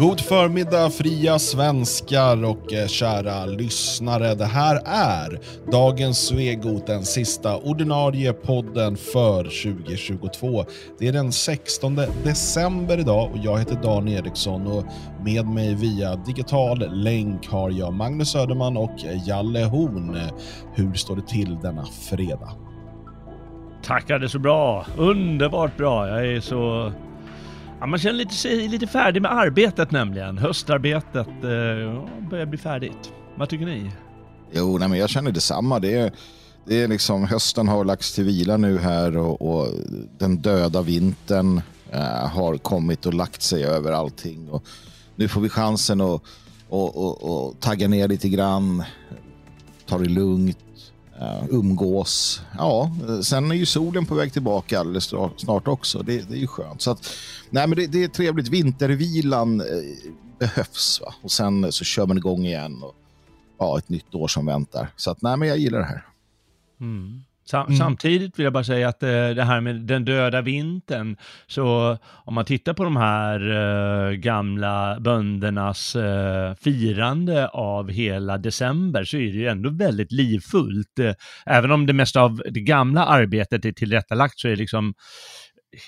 God förmiddag fria svenskar och eh, kära lyssnare. Det här är dagens Svegot, den sista ordinarie podden för 2022. Det är den 16 december idag och jag heter Dan Eriksson och med mig via digital länk har jag Magnus Söderman och Jalle Horn. Hur står det till denna fredag? Tackar, det så bra. Underbart bra. Jag är så Ja, man känner lite, sig lite färdig med arbetet nämligen. Höstarbetet eh, börjar bli färdigt. Vad tycker ni? Jo, nej, men jag känner detsamma. Det är, det är liksom, hösten har lagts till vila nu här och, och den döda vintern eh, har kommit och lagt sig över allting. Och nu får vi chansen att och, och, och tagga ner lite grann, ta det lugnt, eh, umgås. Ja, sen är ju solen på väg tillbaka alldeles snart också. Det, det är ju skönt. Så att, nej, men det, det är trevligt. Vintervilan eh, behövs. Va? Och sen så kör man igång igen. Och, ja, ett nytt år som väntar. Så att, nej, men jag gillar det här. Mm. Sam mm. Samtidigt vill jag bara säga att eh, det här med den döda vintern, så om man tittar på de här eh, gamla böndernas eh, firande av hela december så är det ju ändå väldigt livfullt. Eh, även om det mesta av det gamla arbetet är tillrättalagt så är det liksom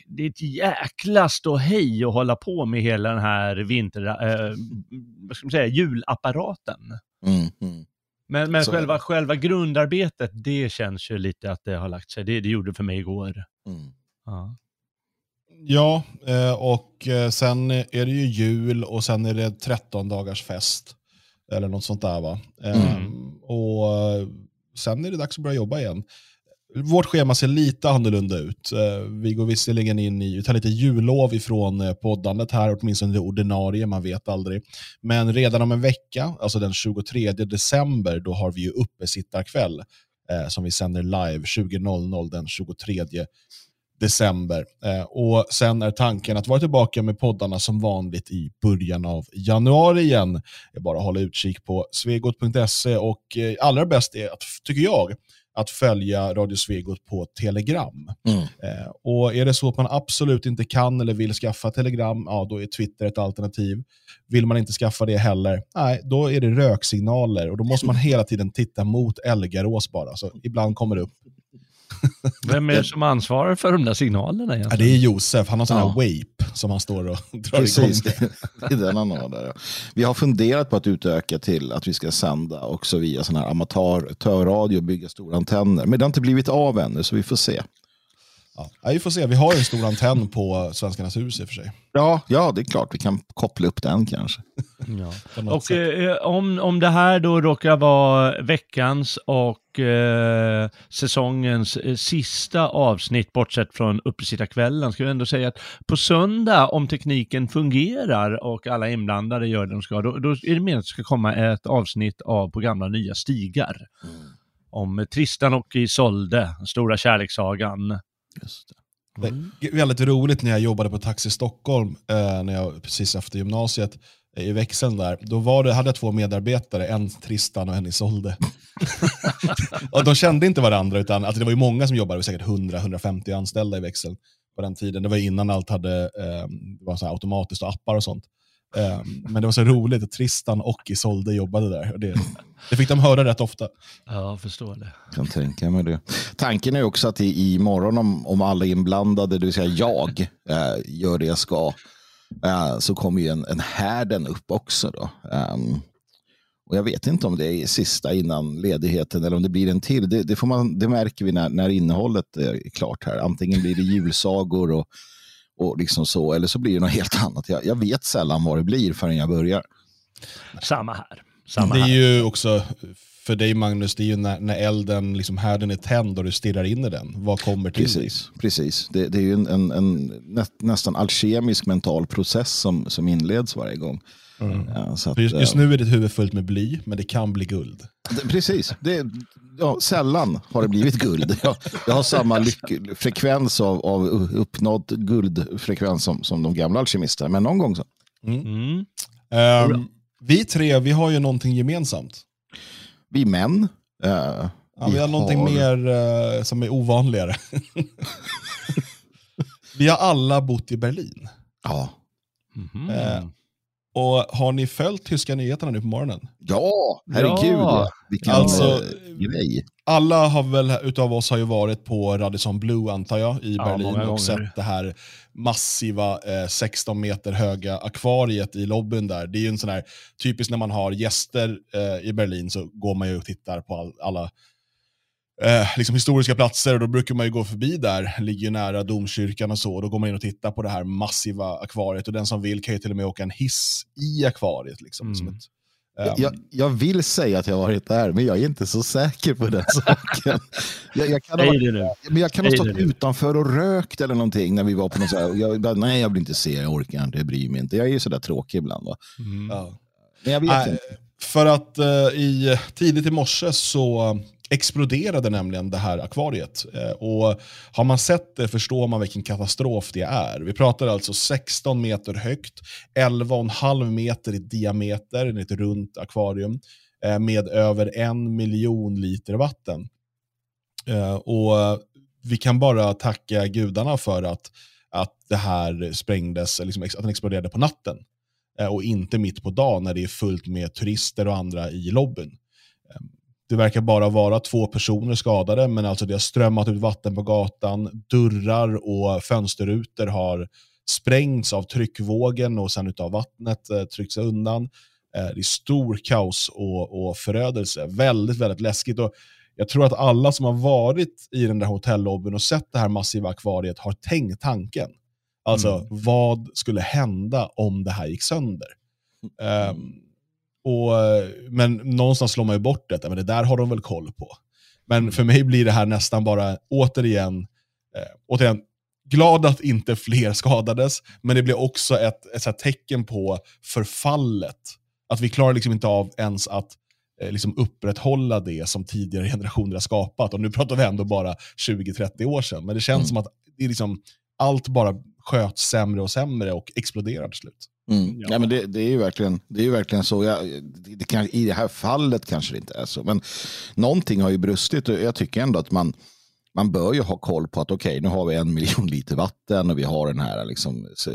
det är ett jäkla ståhej att hålla på med hela den här vinter, eh, vad ska man säga, julapparaten. Mm, mm. Men, men själva, själva grundarbetet, det känns ju lite att det har lagt sig. Det, det gjorde för mig igår. Mm. Ja. Ja, eh, och eh, sen är det ju jul och sen är det 13 dagars fest. Eller något sånt där va. Mm. Ehm, och sen är det dags att börja jobba igen. Vårt schema ser lite annorlunda ut. Eh, vi går visserligen in i, vi tar lite jullov ifrån eh, poddandet här, åtminstone det ordinarie, man vet aldrig. Men redan om en vecka, alltså den 23 december, då har vi ju uppesittarkväll eh, som vi sänder live 20.00 den 23 december. Eh, och Sen är tanken att vara tillbaka med poddarna som vanligt i början av januari igen. Det är bara att hålla utkik på svegot.se och eh, allra bäst är, att, tycker jag, att följa Radio Svegot på Telegram. Mm. Eh, och Är det så att man absolut inte kan eller vill skaffa Telegram, ja, då är Twitter ett alternativ. Vill man inte skaffa det heller, nej, då är det röksignaler och då måste man hela tiden titta mot Elgarås bara. Så ibland kommer det upp vem är det som ansvarar för de där signalerna egentligen? Ja, det är Josef, han har sån här ja. wape som han står och drar Precis, igång. det är den han har där. Vi har funderat på att utöka till att vi ska sända också via sån här amatörradio och bygga stora antenner. Men det har inte blivit av ännu, så vi får se. Ja, vi får se, vi har en stor antenn på Svenskarnas hus i och för sig. Ja, ja, det är klart. Vi kan koppla upp den kanske. Ja. Och eh, om, om det här då råkar vara veckans och eh, säsongens eh, sista avsnitt, bortsett från uppesittarkvällen, ska vi ändå säga att på söndag, om tekniken fungerar och alla inblandade gör det de ska, då, då är det meningen att det ska komma ett avsnitt av på gamla nya stigar. Mm. Om Tristan och Isolde, stora kärlekssagan. Just det. Mm. Det är väldigt roligt när jag jobbade på Taxi Stockholm, eh, när jag, precis efter gymnasiet, eh, i växeln där. Då var det, hade jag två medarbetare, en Tristan och en Isolde. och de kände inte varandra, utan alltså det var ju många som jobbade, säkert 100-150 anställda i växeln på den tiden. Det var innan allt hade eh, det var så automatiskt och appar och sånt. Um, men det var så roligt att Tristan och Isolde jobbade där. Och det, det fick de höra rätt ofta. Ja, jag förstår det. Kan tänka mig det. Tanken är också att i, imorgon om, om alla inblandade, det vill säga jag, äh, gör det jag ska, äh, så kommer ju en, en härden upp också. Då. Um, och jag vet inte om det är sista innan ledigheten eller om det blir en till. Det, det får man, det märker vi när, när innehållet är klart här. Antingen blir det julsagor och och liksom så, eller så blir det något helt annat. Jag, jag vet sällan vad det blir förrän jag börjar. Samma här. Samma det är här. ju också, för dig Magnus, det är ju när, när elden, liksom härden är tänd och du stirrar in i den. Vad kommer till Precis, dig? precis. Det, det är ju en, en, en nä, nästan alkemisk mental process som, som inleds varje gång. Mm. Ja, att, just, just, nu är ditt huvud fullt med bly, men det kan bli guld. Precis. Det, ja, sällan har det blivit guld. Jag, jag har samma frekvens av, av uppnådd guldfrekvens som, som de gamla alkemisterna, men någon gång så. Mm. Mm. Um, vi tre, vi har ju någonting gemensamt. Vi män. Uh, ja, vi, vi har någonting mer uh, som är ovanligare. vi har alla bott i Berlin. Ja. Mm -hmm. uh, Och har ni följt tyska nyheterna nu på morgonen? Ja, herregud. Ja. Vilken Alltså, eh, grej. Alla har väl, utav oss har ju varit på Radisson Blue antar jag, i Ja, Berlin och gånger. sett det här massiva eh, 16 meter höga akvariet i lobbyn där. Det är ju en sån här, typiskt när man har gäster eh, i Berlin så går man ju och tittar på all, alla eh, liksom historiska platser och då brukar man ju gå förbi där, ligger ju nära domkyrkan och så, och då går man in och tittar på det här massiva akvariet och den som vill kan ju till och med åka en hiss i akvariet. Liksom, Mm. som ett, ehm, Jag, jag vill säga att jag har varit där, men jag är inte så säker på den saken. Jag, jag kan ha, nu. men jag kan ha stått utanför och rökt eller någonting när vi var på något så här. Jag, nej, jag vill inte se, jag orkar inte, jag bryr mig inte. Jag är ju sådär tråkig ibland. Va? Mm. ja. Men jag vet Nej, inte. För att eh, i, tidigt i morse så exploderade nämligen det här akvariet. Eh, och har man sett det förstår man vilken katastrof det är. Vi pratar alltså 16 meter högt, 11,5 meter i diameter, ett runt akvarium, eh, med över en miljon liter vatten. Eh, och vi kan bara tacka gudarna för att, att det här sprängdes, liksom, att den exploderade på natten och inte mitt på dagen när det är fullt med turister och andra i lobbyn. Det verkar bara vara två personer skadade, men alltså det har strömmat ut vatten på gatan, dörrar och fönsterrutor har sprängts av tryckvågen och sen utav vattnet eh, tryckts undan. Eh, det är stor kaos och, och förödelse. Väldigt, väldigt läskigt. Och jag tror att alla som har varit i den där hotellobbyn och sett det här massiva akvariet har tänkt tanken. Alltså, Mm. vad skulle hända om det här gick sönder? Mm. Ehm, och, men någonstans slår man ju bort det, men det där har de väl koll på. Men för mig blir det här nästan bara, återigen, eh, återigen glad att inte fler skadades, men det blir också ett, ett här tecken på förfallet. Att vi klarar liksom inte av ens att eh, liksom upprätthålla det som tidigare generationer har skapat. Och nu pratar vi ändå bara 20-30 år sedan, men det känns Mm. som att det är liksom, allt bara sköts sämre och sämre och exploderar till slut. Mm. Ja. Ja. men det, det, är ju verkligen, det är ju verkligen så. Jag, det, det kan, I det här fallet kanske det inte är så. Men någonting har ju brustit och jag tycker ändå att man, man bör ju ha koll på att okej, nu har vi en miljon liter vatten och vi har den här, liksom, så,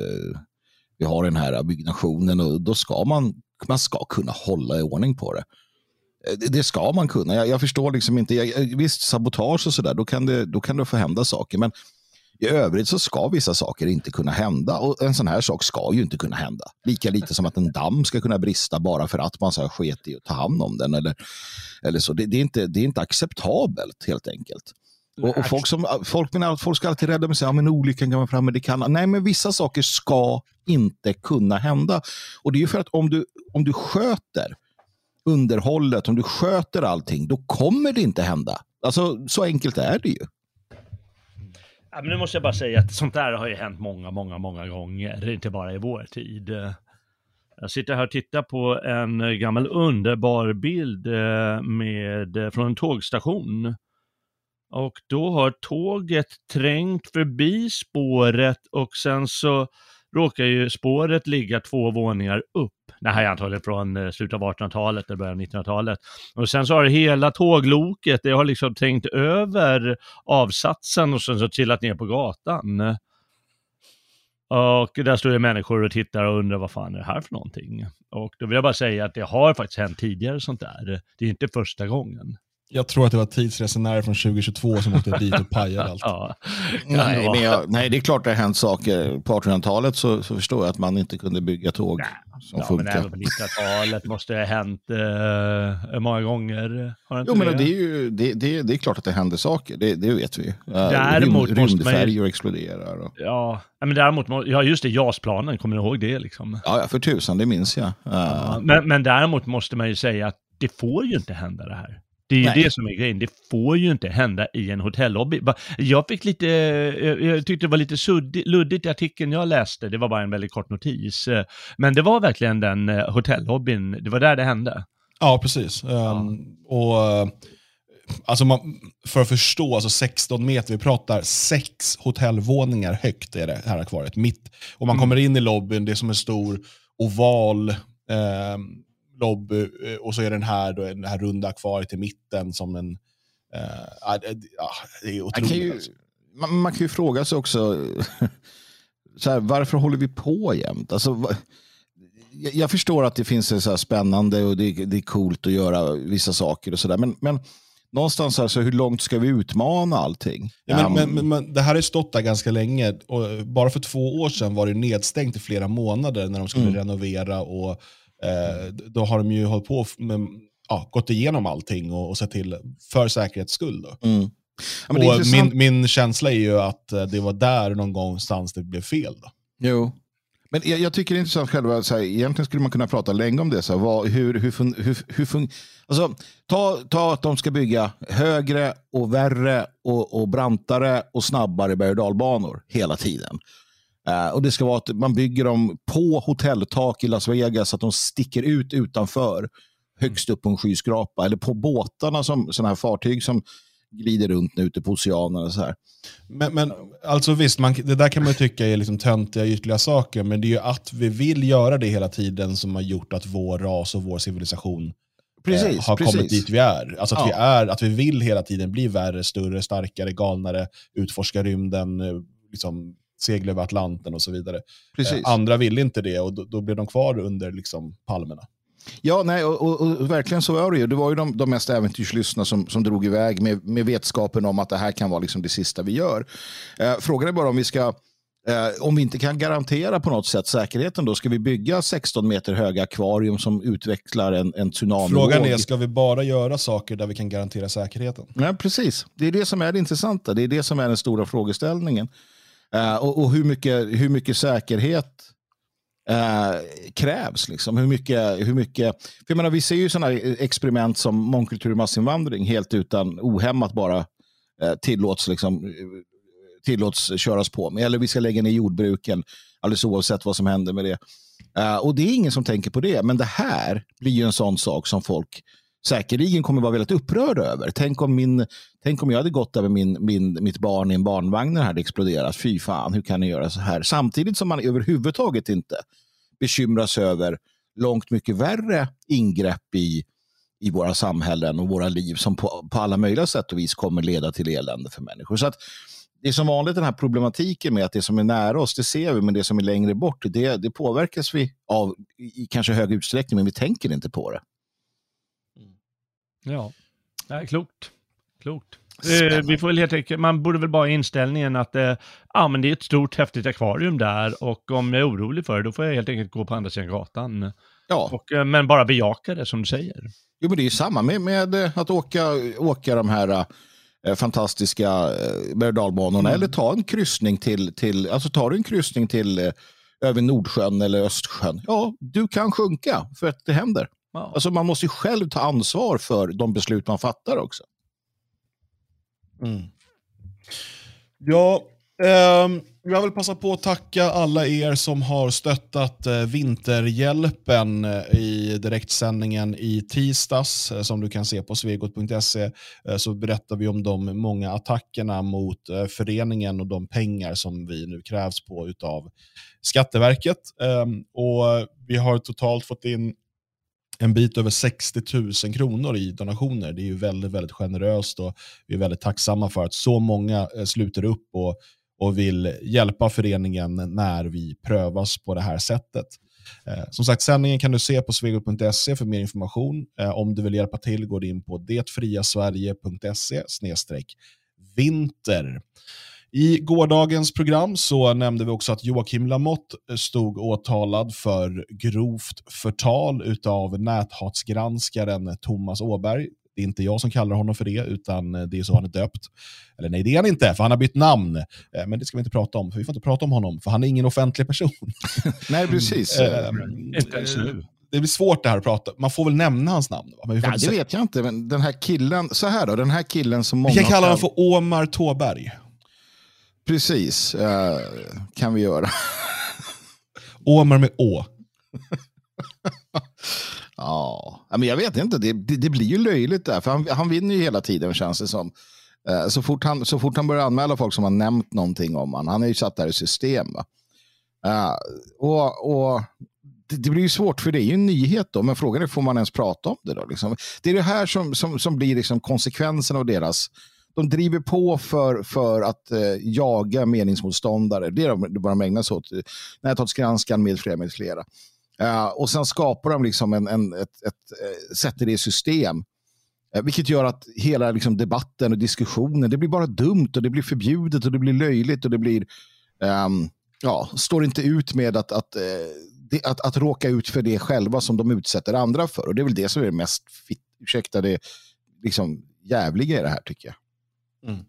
vi har den här byggnationen och då ska man, man ska kunna hålla i ordning på det. Eh, Det, det ska man kunna. Jag, jag förstår liksom inte. Jag, jag- visst, sabotage och sådär, då, kan det- då kan det få hända saker. Men i övrigt så ska vissa saker inte kunna hända och en sån här sak ska ju inte kunna hända. Lika lite som att en damm ska kunna brista bara för att man så här sket i att ta hand om den. Eller, eller så. Det, det, är inte, det är inte acceptabelt helt enkelt. Och, och folk, som, folk menar att folk ska alltid rädda med sig, ja men olyckan kan vara framme, det kan. Nej men vissa saker ska inte kunna hända. Och det är ju för att om du, om du sköter underhållet, om du sköter allting, då kommer det inte hända. Alltså så enkelt är det ju. Ja, men nu måste jag bara säga att sånt där har ju hänt många, många, många gånger, inte bara i vår tid. Jag sitter här och tittar på en gammal underbar bild eh, med, eh, från en tågstation. Och då har tåget trängt förbi spåret och sen så råkar ju spåret ligga två våningar upp. Det här är antagligen från eh, slutet av 1800-talet eller början av 1900-talet. Och sen så har hela tågloket, det har liksom trängt över avsatsen och sen så trillat ner på gatan. Och där står det människor och tittar och undrar vad fan är det här för någonting? Och då vill jag bara säga att det har faktiskt hänt tidigare sånt där. Det är inte första gången. Jag tror att det var tidsresenärer från 2022 som åkte dit och pajade allt. Ja. Nej, men jag, nej, det är klart det har hänt saker. På 1800-talet så, så förstår jag att man inte kunde bygga tåg som Ja, men funkar. även på 1900-talet måste det ha hänt eh, många gånger. Har det inte Jo, men det är ju det, det, det är klart att det händer saker. Det, det vet vi. Uh, Däremot måste man ju- rymdfärjor exploderar. Och, Ja, men däremot, ja just det, JAS-planen, kommer ni ihåg det liksom? ja, ja, för tusan, det minns jag. Uh, Ja, men, men däremot måste man ju säga att det får ju inte hända det här. Det är ju Nej. det som är grejen. Det får ju inte hända i en hotellobby. Jag fick lite, eh, jag tyckte det var lite suddig, luddigt i artikeln jag läste. Det var bara en väldigt kort notis. Eh, Men det var verkligen den eh, hotellobbyn, det var där det hände. Ja, precis. Ehm, och, eh, alltså man, för att förstå, alltså 16 meter, vi pratar sex hotellvåningar högt är det här akvariet. Mitt, och man Mm. kommer in i lobbyn, det är som en stor oval eh, lobby eh, och så är den här, då, det här runda akvariet i mitten som en... Eh, ja, det, ja, det är man, otroligt. kan ju, alltså. man, man kan ju fråga sig också, så här, varför håller vi på jämt? Alltså, jag förstår att det finns så här spännande och det, det är coolt att göra vissa saker och sådär. Men, men någonstans alltså, hur långt ska vi utmana allting? Ja, men, men, men, men, det här har stått där ganska länge. Och bara för två år sedan var det nedstängt i flera månader när de skulle mm. renovera. och eh, Då har de ju hållit på med, ja, gått igenom allting och, och sett till för säkerhets skull. Då. Mm. Ja, och min, min känsla är ju att eh, det var där någon gångstans det blev fel. Då. Jo, men jag, jag, tycker det är intressant själva, så här, egentligen skulle man kunna prata länge om det. Så här, vad, hur, hur, fun, hur, hur fun, alltså, ta, ta att de ska bygga högre och värre och, och brantare och snabbare berg och dalbanor hela tiden. Uh, och Det ska vara att man bygger dem på hotelltak i Las Vegas så att de sticker ut utanför högst upp på en skyskrapa. Eller på båtarna, som sådana här fartyg som glider runt nu ute på oceanen. Och så här. Men, men alltså visst, man, det där kan man tycka är liksom töntiga ytliga saker, men det är ju att vi vill göra det hela tiden som har gjort att vår ras och vår civilisation precis, eh, har precis. kommit dit vi är. Alltså att, ja. vi är. att vi vill hela tiden bli värre, större, starkare, galnare, utforska rymden, eh, liksom, segla över Atlanten och så vidare. Eh, andra vill inte det och då, då blir de kvar under liksom, palmerna. Ja, nej, och, och, och, verkligen så var det ju. Det var ju de, de mest äventyrslystna som, som drog iväg med, med vetskapen om att det här kan vara liksom det sista vi gör. Eh, frågan är bara om vi ska Eh, om vi inte kan garantera på något sätt säkerheten då, ska vi bygga 16 meter höga akvarium som utvecklar en, en tsunami? Frågan är, ska vi bara göra saker där vi kan garantera säkerheten? Nej, precis. Det är det som är det intressanta. Det är det som är den stora frågeställningen. Eh, och, och hur, mycket, hur mycket säkerhet eh, krävs. Liksom. Hur mycket, hur mycket, för jag menar, vi ser ju sådana experiment som mångkultur och massinvandring helt utan ohämmat bara eh, tillåts, liksom, eh, tillåts köras på med. Eller vi ska lägga ner jordbruken alldeles oavsett vad som händer med det. Uh, och det är ingen som tänker på det. Men det här blir ju en sån sak som folk säkerligen kommer vara väldigt upprörda över. Tänk om, min, tänk om jag hade gått över min, min, mitt barn i en barnvagn när det hade exploderat. Fy fan, hur kan ni göra så här? Samtidigt som man överhuvudtaget inte bekymras över långt mycket värre ingrepp i, i våra samhällen och våra liv som på, på alla möjliga sätt och vis kommer leda till elände för människor. Så att det är som vanligt den här problematiken med att det som är nära oss, det ser vi, men det som är längre bort, det, det påverkas vi av i kanske hög utsträckning, men vi tänker inte på det. Ja, det är klokt. Klokt. Eh, vi får väl helt enkelt, man borde väl bara ha inställningen att eh, ja, men det är ett stort häftigt akvarium där och om jag är orolig för det då får jag helt enkelt gå på andra sidan gatan. Ja. Och, eh, men bara bejaka det som du säger. Jo, men det är ju samma med, med att åka, åka de här äh, fantastiska äh, berg mm. eller ta en kryssning till, till alltså tar du en kryssning till över Nordsjön eller Östsjön, ja, du kan sjunka för att det händer. Ja. Alltså man måste ju själv ta ansvar för de beslut man fattar också. Mm. Ja, eh, jag vill passa på att tacka alla er som har stöttat eh, Vinterhjälpen eh, i direktsändningen i tisdags. Eh, som du kan se på svegot.se eh, så berättar vi om de många attackerna mot eh, föreningen och de pengar som vi nu krävs på av Skatteverket. Ehm, och Vi har totalt fått in en bit över 60 000 kronor i donationer. Det är ju väldigt, väldigt generöst och vi är väldigt tacksamma för att så många eh, sluter upp och, och vill hjälpa föreningen när vi prövas på det här sättet. Eh, som sagt, sändningen kan du se på svegot.se för mer information. Eh, om du vill hjälpa till går du in på detfriasverige.se vinter. I gårdagens program så nämnde vi också att Joakim Lamotte stod åtalad för grovt förtal av näthatsgranskaren Thomas Åberg. Det är inte jag som kallar honom för det, utan det är så han är döpt. Eller nej, det är han inte, för han har bytt namn. Eh, men det ska vi inte prata om, för vi får inte prata om honom, för han är ingen offentlig person. nej, precis. Mm. Inte ens nu det blir svårt det här att prata. Man får väl nämna hans namn? Va? Men ja, det vet jag inte. Men den här killen, så här då, den här killen som många... Vi kan kalla honom för Omar Tåberg. Precis, uh, kan vi göra. Åmar med Å. ja, men jag vet inte. Det, det, det, blir ju löjligt där. För han, han vinner ju hela tiden känns det som. Uh, så, fort han, så fort han börjar anmäla folk som har nämnt någonting om honom. Han är ju satt där i system. Uh, och, och det, det, blir ju svårt för det är ju en nyhet då. Men frågan är, får man ens prata om det då? Liksom? Det är det här som, som, som blir liksom konsekvensen av deras de driver på för, för att eh, jaga meningsmotståndare. Det är vad de ägnar sig åt. Näthatsgranskan med flera. Med flera. Uh, och sen skapar de liksom en, en, ett, ett, eh, ett, sätter det i system. Uh, vilket gör att hela liksom, debatten och diskussionen, det blir bara dumt och det blir förbjudet och det blir löjligt och det blir, um, ja, står inte ut med att, att, uh, det, att, att råka ut för det själva som de utsätter andra för. Och det är väl det som är det mest, ursäkta det, liksom jävliga i det här tycker jag. Mm.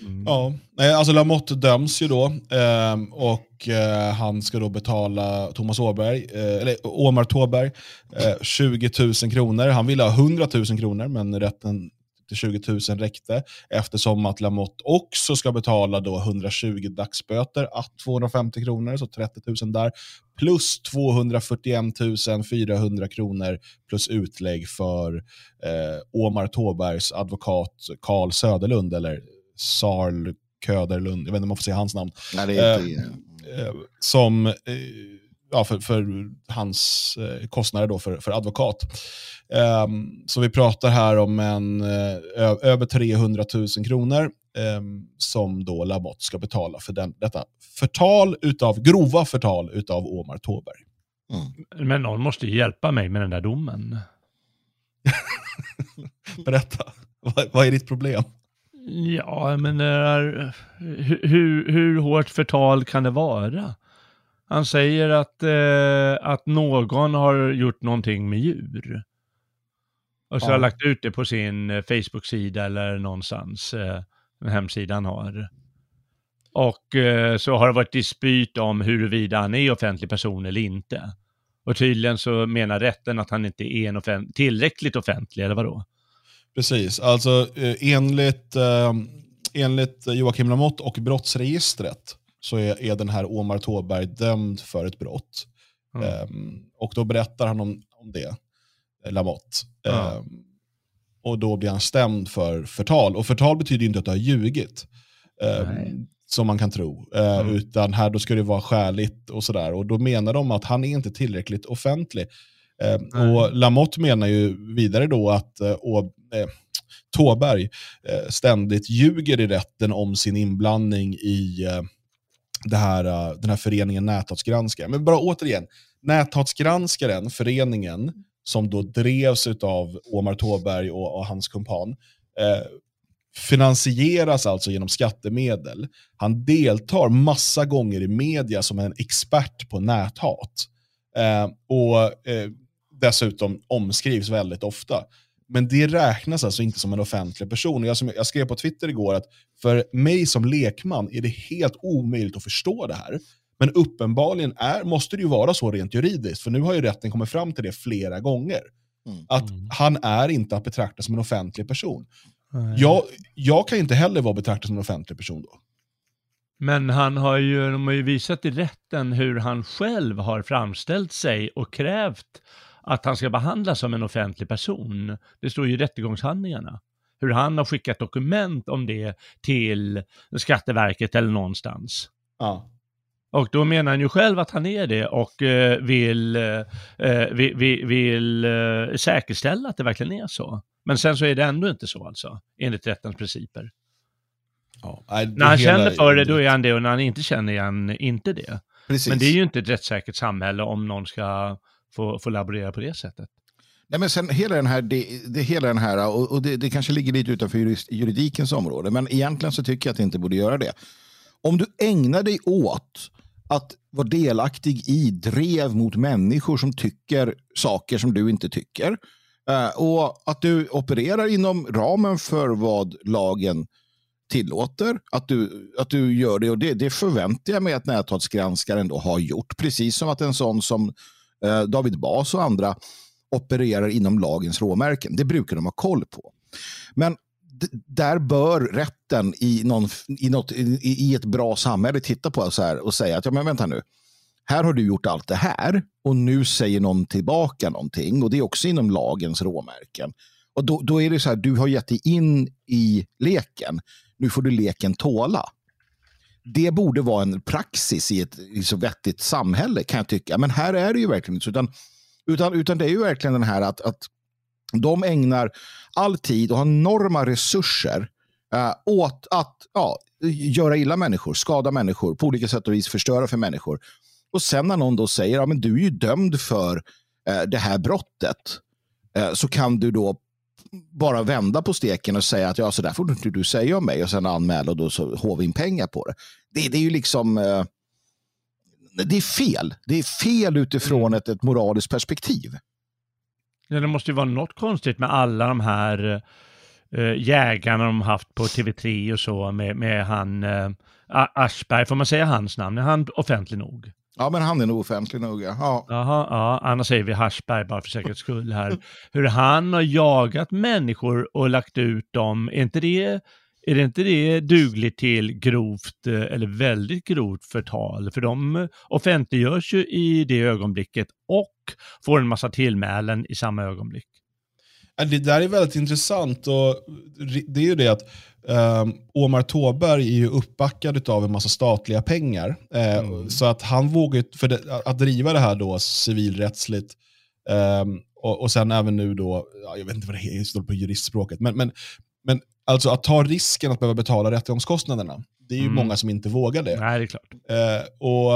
Mm. Ja, alltså Lamotte döms ju då eh, och eh, han ska då betala Thomas Åberg, eh, eller Omar Tåberg, 20 000 kronor. Han ville ha 100 000 kronor, men rätten till 20 000 räckte eftersom att Lamotte också ska betala då 120 dagsböter, att 250 kronor, så 30 000 där, plus 241 400 kronor plus utlägg för eh, Omar Tåbergs advokat Karl Söderlund, eller Sarl Köderlund, jag vet inte om man får säga hans namn. Nej, det är inte... Eh, eh, som, eh, ja, för, för hans eh, kostnader då för, för advokat. Um, så vi pratar här om en uh, över 300 000 kronor um, som då Lamotte ska betala för den, detta förtal utav, grova förtal utav Omar Tåberg. Mm. Men någon måste ju hjälpa mig med den där domen. Berätta, vad, vad är ditt problem? Ja, men hur, hur hårt förtal kan det vara? Han säger att, eh, att någon har gjort någonting med djur. Och så ja. har lagt ut det på sin eh, Facebook-sida eller någonstans, eh, hemsidan har. Och eh, så har det varit dispyt om huruvida han är offentlig person eller inte. Och tydligen så menar rätten att han inte är en offent tillräckligt offentlig, eller vadå? Precis, alltså enligt, eh, enligt Joakim Lamotte och brottsregistret så är, är den här Omar Tåberg dömd för ett brott. Mm. Um, och då berättar han om, om det, Lamotte. Mm. Um, och då blir han stämd för förtal. Och förtal betyder inte att du har ljugit. Um, som man kan tro. Uh, mm. Utan här då ska det vara skäligt och sådär. Och då menar de att han är inte tillräckligt offentlig. och Lamotte menar ju vidare då att uh, och, uh, Tåberg uh, ständigt ljuger i rätten om sin inblandning i det här, äh, den här föreningen Näthatsgranskaren. Men bara återigen, Näthatsgranskaren, föreningen som då drevs av Omar Tåberg och, och hans kumpan, eh, finansieras alltså genom skattemedel. Han deltar massa gånger i media som en expert på näthat. Eh, och eh, dessutom omskrivs väldigt ofta. Men det räknas alltså inte som en offentlig person. Jag, som, jag skrev på Twitter igår att för mig som lekman är det helt omöjligt att förstå det här. Men uppenbarligen är, måste det ju vara så rent juridiskt, för nu har ju rätten kommit fram till det flera gånger. Mm. Att mm. han är inte att betrakta som en offentlig person. Jag, jag kan inte heller vara betraktad som en offentlig person då. Men han har ju, de har ju visat i rätten hur han själv har framställt sig och krävt att han ska behandlas som en offentlig person. Det står ju i rättegångshandlingarna. Hur han har skickat dokument om det till Skatteverket eller någonstans. Ja. Och då menar han ju själv att han är det och eh, vill, eh, eh vill, vill, vill eh, säkerställa att det verkligen är så. Men sen så är det ändå inte så alltså, enligt rättens principer. Ja, när han känner för det, då är han det och när han inte känner är han inte det. Precis. Men det är ju inte ett rättssäkert samhälle om någon ska få, få laborera på det sättet. Nej, men sen hela den här, det, det hela den här och, och det, det, kanske ligger lite utanför juridikens område, men egentligen så tycker jag att det inte borde göra det. Om du ägnar dig åt att vara delaktig i drev mot människor som tycker saker som du inte tycker eh, och att du opererar inom ramen för vad lagen tillåter att du, att du gör det och det, det förväntar jag mig att näthatsgranskaren då har gjort. Precis som att en sån som eh, David Bas och andra opererar inom lagens råmärken. Det brukar de ha koll på. Men där bör rätten i, någon, i, något, i, i, ett bra samhälle titta på så här och säga att ja, men vänta nu. Här har du gjort allt det här och nu säger någon tillbaka någonting och det är också inom lagens råmärken. Och då, då är det så här, du har gett dig in i leken. Nu får du leken tåla. Det borde vara en praxis i ett i så vettigt samhälle kan jag tycka. Men här är det ju verkligen inte så. Utan, utan, det är ju verkligen den här att, att de ägnar all tid och har enorma resurser eh, åt att ja, göra illa människor, skada människor, på olika sätt och vis förstöra för människor. Och sen när någon då säger, ja men du är ju dömd för eh, det här brottet, eh, så kan du då bara vända på steken och säga att ja, så där får du inte du säga om mig och sen anmäla och då så håva in pengar på det. Det, det är ju liksom, eh, det är fel. Det är fel utifrån ett, ett moraliskt perspektiv. Ja, det måste ju vara något konstigt med alla de här eh, jägarna de haft på TV3 och så med, med han eh, Aschberg, får man säga hans namn? Är han offentlig nog? Ja, men han är nog offentlig nog. Ja. Jaha, ja, annars säger vi Haschberg bara för säkerhets skull här. Hur han har jagat människor och lagt ut dem, är inte det, är det inte det dugligt till grovt eh, eller väldigt grovt förtal? För de offentliggörs ju i det ögonblicket och får en massa tillmälen i samma ögonblick. Det där är väldigt intressant och det är ju det att Um, Omar Tåberg är ju uppbackad av en massa statliga pengar. Uh, mm. Så att han vågar, för det, att driva det här då civilrättsligt um, och, och sen även nu då, jag vet inte vad det står på juristspråket, men, men, men alltså att ta risken att behöva betala rättegångskostnaderna, det är ju mm. många som inte vågar det. Nej, det är klart. Uh, och,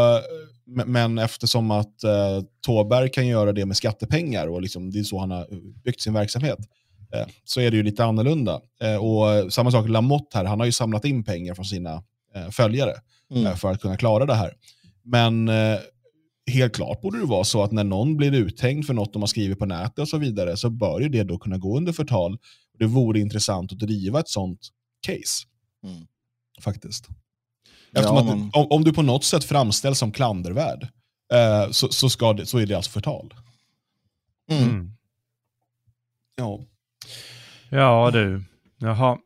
men eftersom att uh, Tåberg kan göra det med skattepengar och liksom, det är så han har byggt sin verksamhet, Eh, så är det ju lite annorlunda. Eh, och Samma sak Lamotte här, han har ju samlat in pengar från sina eh, följare mm. för att kunna klara det här. Men helt klart borde det vara så att när någon blir uthängd för något de har skrivit på nätet och så vidare så bör ju det då kunna gå under förtal. Det vore intressant att driva ett sånt case. Mm. Faktiskt. Ja, att, om, om, du på något sätt framställs som klandervärd eh, så, så, ska det, så är det alltså förtal. Mm. mm. Ja. Ja du, jaha.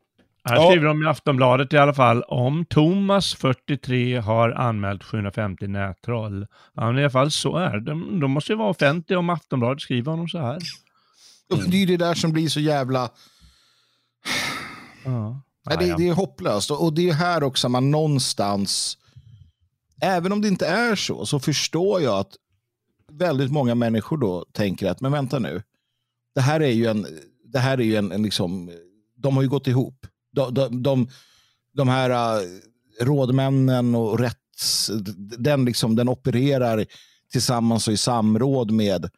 Här ja. skriver de i Aftonbladet i alla fall om Thomas 43 har anmält 750 nättroll. Ja, men i alla fall så är det. De, de måste ju vara offentliga om Aftonbladet skriver honom så här. Mm. Det är ju det där som blir så jävla... Ja. Nej, det, det, är hopplöst. Och det är här också man någonstans, även om det inte är så, så förstår jag att väldigt många människor då tänker att, men vänta nu, det här är ju en det här är ju en, en liksom, de har ju gått ihop. De, de, de, de här uh, rådmännen och rätts, den, liksom, den opererar tillsammans och i samråd med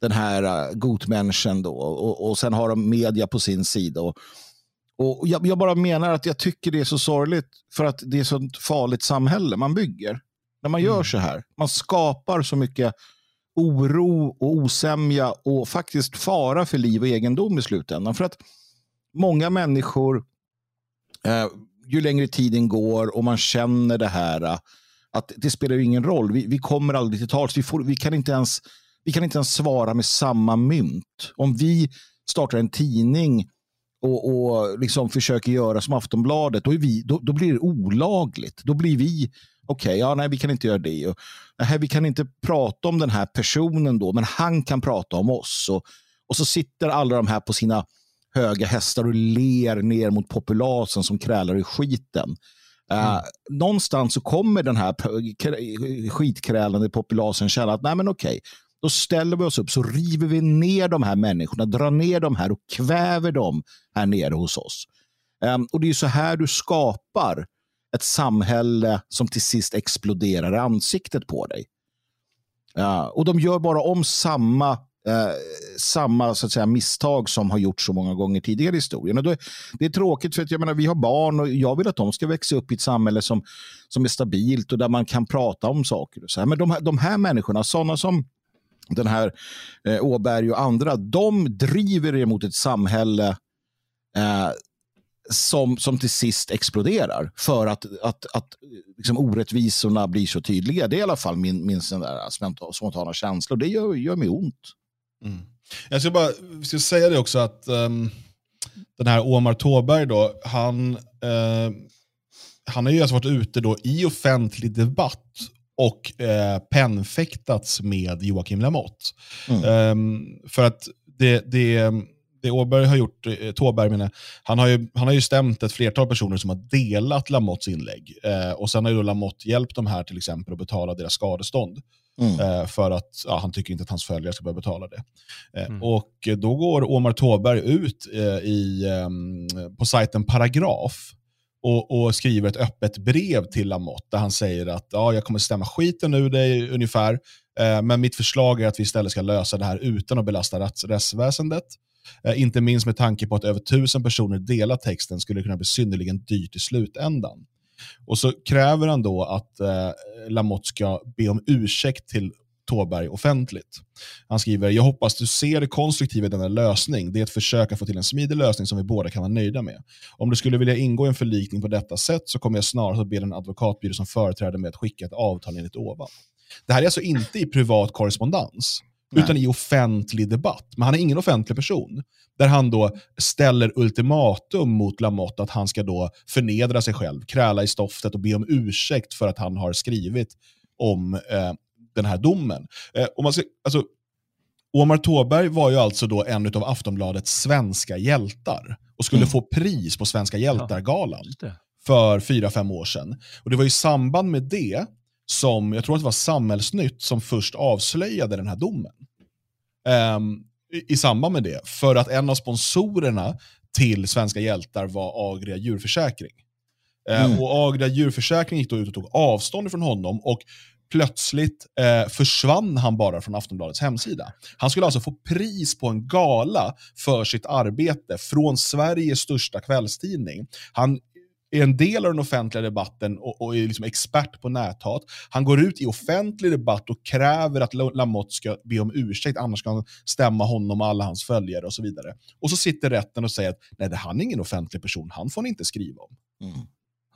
den här uh, gotmänniskan då och, och sen har de media på sin sida. Och, och jag, jag, bara menar att jag tycker det är så sorgligt för att det är så farligt samhälle man bygger. När man mm. gör så här. Man skapar så mycket oro och osämja och faktiskt fara för liv och egendom i slutändan. För att många människor, eh, ju längre tiden går och man känner det här, eh, att det spelar ingen roll. Vi, vi kommer aldrig till tals. Vi, vi, kan inte ens, vi kan inte ens svara med samma mynt. Om vi startar en tidning och, och liksom försöker göra som Aftonbladet, då, vi, då, då blir det olagligt. Då blir vi Okej, okay, ja, nej, vi kan inte göra det. Och, nej, vi kan inte prata om den här personen då, men han kan prata om oss. Och, och så sitter alla de här på sina höga hästar och ler ner mot populasen som krälar i skiten. Eh, mm. Uh, någonstans så kommer den här skitkrälande populasen känna att nej men okej, då ställer vi oss upp så river vi ner de här människorna, drar ner de här och kväver dem här nere hos oss. Um, och det är så här du skapar ett samhälle som till sist exploderar i ansiktet på dig. Uh, och de gör bara om samma, uh, samma så att säga, misstag som har gjorts så många gånger tidigare i historien. Och då, det är tråkigt för att jag menar, vi har barn och jag vill att de ska växa upp i ett samhälle som, som är stabilt och där man kan prata om saker. Och så här. Men de de här människorna, sådana som den här eh, Åberg och andra, de driver emot mot ett samhälle eh, som, som till sist exploderar för att, att, att liksom orättvisorna blir så tydliga. Det är i alla fall min, min där spontana känsla och det gör, gör mig ont. Mm. Jag ska bara ska säga det också att um, den här Omar Tåberg då, han, uh, han har ju alltså varit ute då i offentlig debatt och eh, pennfäktats med Joakim Lamotte. Mm. Um, för att det, det, det Åberg har gjort, eh, Tåberg menar, han har, ju, han har ju stämt ett flertal personer som har delat Lamottes inlägg. Eh, och sen har ju Lamotte hjälpt de här till exempel att betala deras skadestånd. Mm. Eh, för att ja, han tycker inte att hans följare ska behöva betala det. Eh, mm. Och då går Omar Tåberg ut eh, i, ehm, på sajten Paragraf och, och skriver ett öppet brev till Lamotte där han säger att ja, jag kommer stämma skiten ur dig ungefär, eh, men mitt förslag är att vi istället ska lösa det här utan att belasta rättsväsendet. Eh, inte minst med tanke på att över tusen personer delar texten skulle det kunna bli synnerligen dyrt i slutändan. Och så kräver han då att eh, Lamotte ska be om ursäkt till Tåberg offentligt. Han skriver, jag hoppas du ser det konstruktiva i denna lösning. Det är ett försök att få till en smidig lösning som vi båda kan vara nöjda med. Om du skulle vilja ingå i en förlikning på detta sätt så kommer jag snarast att be den advokatbyrå som företräder mig att skicka ett avtal enligt ovan. Det här är alltså inte i privat korrespondens, Nej. utan i offentlig debatt. Men han är ingen offentlig person. Där han då ställer ultimatum mot Lamotte att han ska då förnedra sig själv, kräla i stoftet och be om ursäkt för att han har skrivit om eh, den här domen. Eh, om man ska, alltså, Omar Tåberg var ju alltså då en av Aftonbladets svenska hjältar och skulle mm. få pris på Svenska hjältar-galan ja, för fyra, fem år sedan. Och Det var i samband med det som, jag tror att det var Samhällsnytt som först avslöjade den här domen. Um, i, I samband med det, för att en av sponsorerna till Svenska hjältar var Agria djurförsäkring. Ehm, mm. och Agria djurförsäkring gick då ut och tog avstånd från honom och plötsligt eh, försvann han bara från Aftonbladets hemsida. Han skulle alltså få pris på en gala för sitt arbete från Sveriges största kvällstidning. Han är en del av den offentliga debatten och, och är liksom expert på näthat. Han går ut i offentlig debatt och kräver att Lamotte ska be om ursäkt, annars ska han stämma honom och alla hans följare och så vidare. Och så sitter rätten och säger att nej, det han är ingen offentlig person, han får ni inte skriva om. Mm.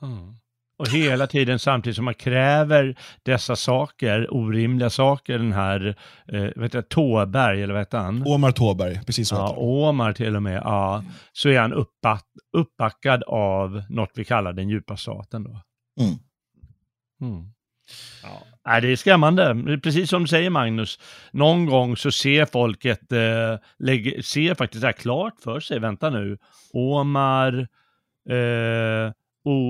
Mm. Och hela tiden samtidigt som man kräver dessa saker, orimliga saker, den här, eh, vet jag, Tåberg, eller vad heter han? Omar Tåberg, precis så Ja, Omar till och med, ja. Så är han uppback, uppbackad av något vi kallar den djupa staten då. Mm. Mm. Ja. det är skrämmande. Precis som du säger Magnus, någon gång så ser folket, eh, lägger, ser faktiskt det här klart för sig, vänta nu, Omar, eh,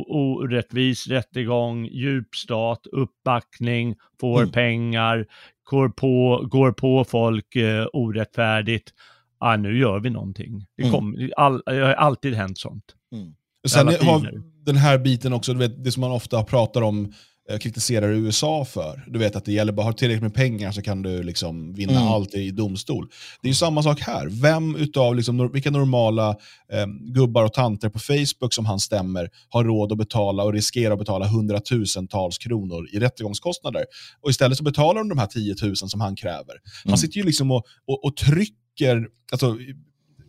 orättvis rättegång, djupstat, uppbackning, får mm. pengar, går på, går på folk eh, orättfärdigt. Ah, nu gör vi någonting. Det, mm. kom, all, det har alltid hänt sånt. Mm. Sen har den här biten också, du vet, det som man ofta pratar om kritiserar USA för. Du vet att det gäller bara att ha tillräckligt med pengar så kan du liksom vinna mm. allt i domstol. Det är ju samma sak här. Vem utav liksom, vilka normala eh, gubbar och tanter på Facebook som han stämmer har råd att betala och riskerar att betala hundratusentals kronor i rättegångskostnader. Och istället så betalar de de här 10 000 som han kräver. Han mm. sitter ju liksom och, och, och trycker, alltså,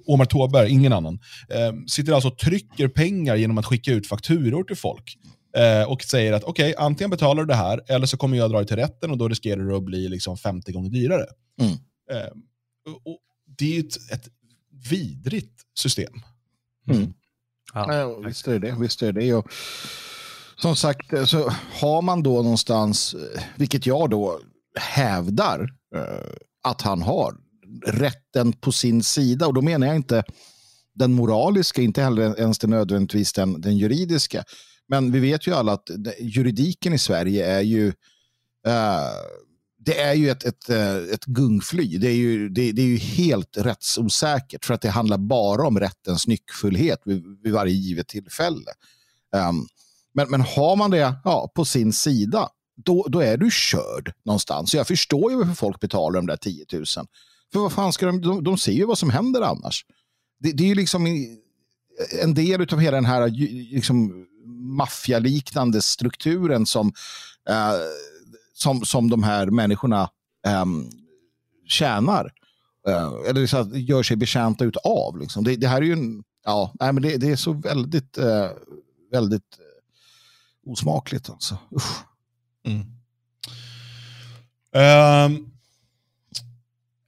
Omar Tåberg, ingen annan, eh, sitter alltså och trycker pengar genom att skicka ut fakturor till folk eh, och säger att okej, okay, antingen betalar du det här eller så kommer jag dra dig till rätten och då riskerar du att bli liksom 50 gånger dyrare. Mm. Eh, och det är ett, ett vidrigt system. Mm. Ja. Ja, visst är det visst är det. Och, som sagt, eh, så har man då någonstans, eh, vilket jag då hävdar eh, att han har, rätten på sin sida. Och då menar jag inte den moraliska, inte heller ens den nödvändigtvis den, den juridiska. Men vi vet ju alla att juridiken i Sverige är ju uh, det är ju ett, ett, eh, ett gungfly. Det är, ju, det, det, är ju helt rättsosäkert för att det handlar bara om rättens nyckfullhet vid, vid varje givet tillfälle. Um, men, men har man det ja, på sin sida, då, då är du körd någonstans. Så jag förstår ju varför folk betalar de där 10 000. För vad fan ska de, de, de ser ju vad som händer annars. Det, det är ju liksom en del av hela den här liksom, maffialiknande strukturen som, eh, som, som de här människorna eh, tjänar. Eh, eller så att, gör sig betjänta utav. Liksom. Det, det, här är ju en, ja, nej, men det, det är så väldigt, eh, väldigt eh, osmakligt. Alltså. Mm. Um,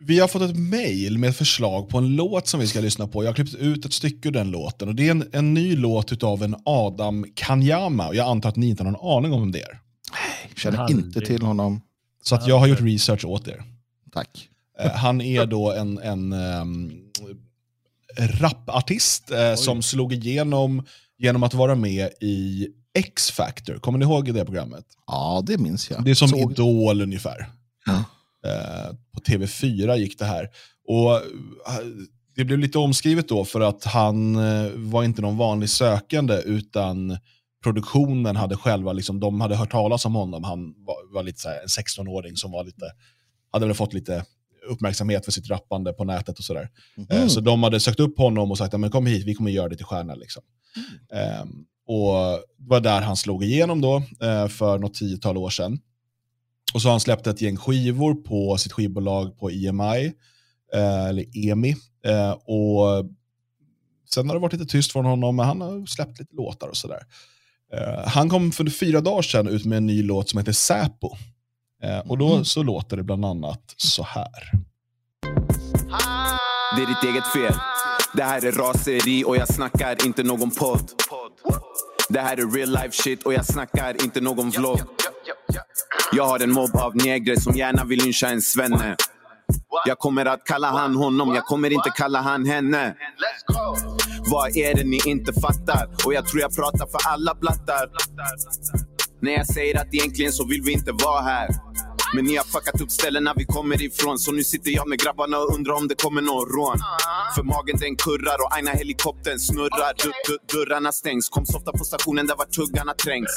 vi har fått ett mail med förslag på en låt som vi ska lyssna på. Jag har klippt ut ett stycke ur den låten. Och Det är en, en ny låt av en Adam Kanyama. Jag antar att ni inte har någon aning om vem det är. Jag känner inte till honom. Så att jag har gjort research åt er. Tack. Eh, han är då en, en um, rapartist eh, som slog igenom genom att vara med i X-Factor. Kommer ni ihåg det programmet? Ja, det minns jag. Det är som Så... Idol ungefär. Ja. Eh, på TV4 gick det här. Och eh, det blev lite omskrivet då för att han eh, var inte någon vanlig sökande utan produktionen hade själva, liksom, de hade hört talas om honom. Han var, var lite så en 16-åring som var lite, hade väl fått lite uppmärksamhet för sitt rappande på nätet och sådär. Mm. Så de hade sökt upp honom och sagt, men kom hit, vi kommer göra det till stjärna. Liksom. Mm. Um, och det var där han slog igenom då, för något tiotal år sedan. Och så har han släppt ett gäng skivor på sitt skivbolag på EMI, uh, eller EMI. Uh, och sen har det varit lite tyst från honom, men han har släppt lite låtar och sådär. han kom för fyra dagar sedan ut med en ny låt som heter Säpo. Eh, och då mm. så låter det bland annat så här. Det är ditt eget fel. Det här är raseri och jag snackar inte någon podd. Det här är real life shit och jag snackar inte någon vlogg. Jag har en mobb av negrer som gärna vill lyncha en svenne. Jag kommer att kalla han honom, jag kommer inte kalla han henne. Vad är det ni inte fattar? Och jag tror jag pratar för alla blattar. När jag säger att egentligen så vill vi inte vara här. Men ni har fuckat upp ställena vi kommer ifrån. Så nu sitter jag med grabbarna och undrar om det kommer någon rån. För magen den kurrar och aina helikoptern snurrar. Du, du, Dörrarna stängs, kom softa på stationen där var tuggarna trängs.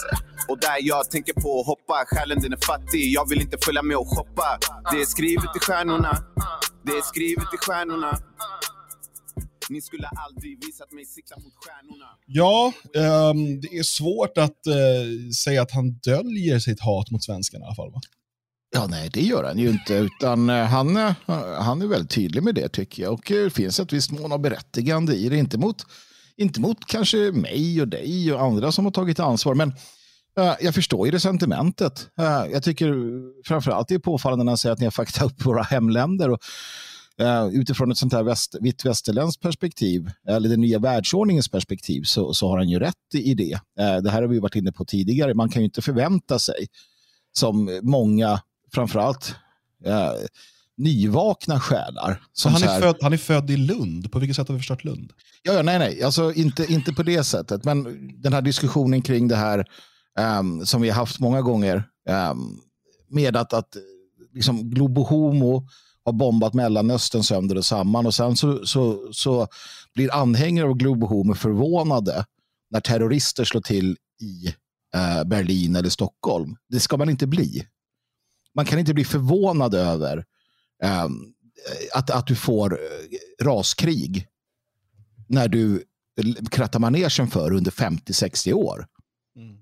Och där jag tänker på att hoppa, själen den är fattig. Jag vill inte följa med och shoppa. Det är skrivet i stjärnorna. Det är skrivet i stjärnorna. Ni skulle aldrig visat mig sikta mot stjärnorna. Ja, um, det är svårt att uh, säga att han döljer sitt hat mot svenskarna i alla fall. Va? Ja, nej, det gör han ju inte. Utan eh, han, eh, han är väldigt tydlig med det tycker jag. Och det finns ett visst mån av berättigande i det. Inte mot, inte mot kanske mig och dig och andra som har tagit ansvar. Men jag förstår ju det sentimentet. jag tycker framförallt det är påfallande när han säger att ni har fuckat upp våra hemländer. Och Uh, utifrån ett sånt här väst, vitt västerländskt perspektiv, eller den nya världsordningens perspektiv, så, så har han ju rätt i det. Uh, det här har vi varit inne på tidigare. Man kan ju inte förvänta sig, som många, framförallt uh, nyvakna själar. Så han, är här, född, han är född i Lund. På vilket sätt har vi förstört Lund? Ja, ja nej, nej. Alltså, inte, inte på det sättet. Men den här diskussionen kring det här um, som vi har haft många gånger um, med att, att liksom, globo homo har bombat Mellanöstern sönder och samman. Och sen så, så, så blir anhängare av Globo Homo förvånade när terrorister slår till i eh, Berlin eller Stockholm. Det ska man inte bli. Man kan inte bli förvånad över eh, att, att du får eh, raskrig när du krattar manegen för under 50-60 år. Mm.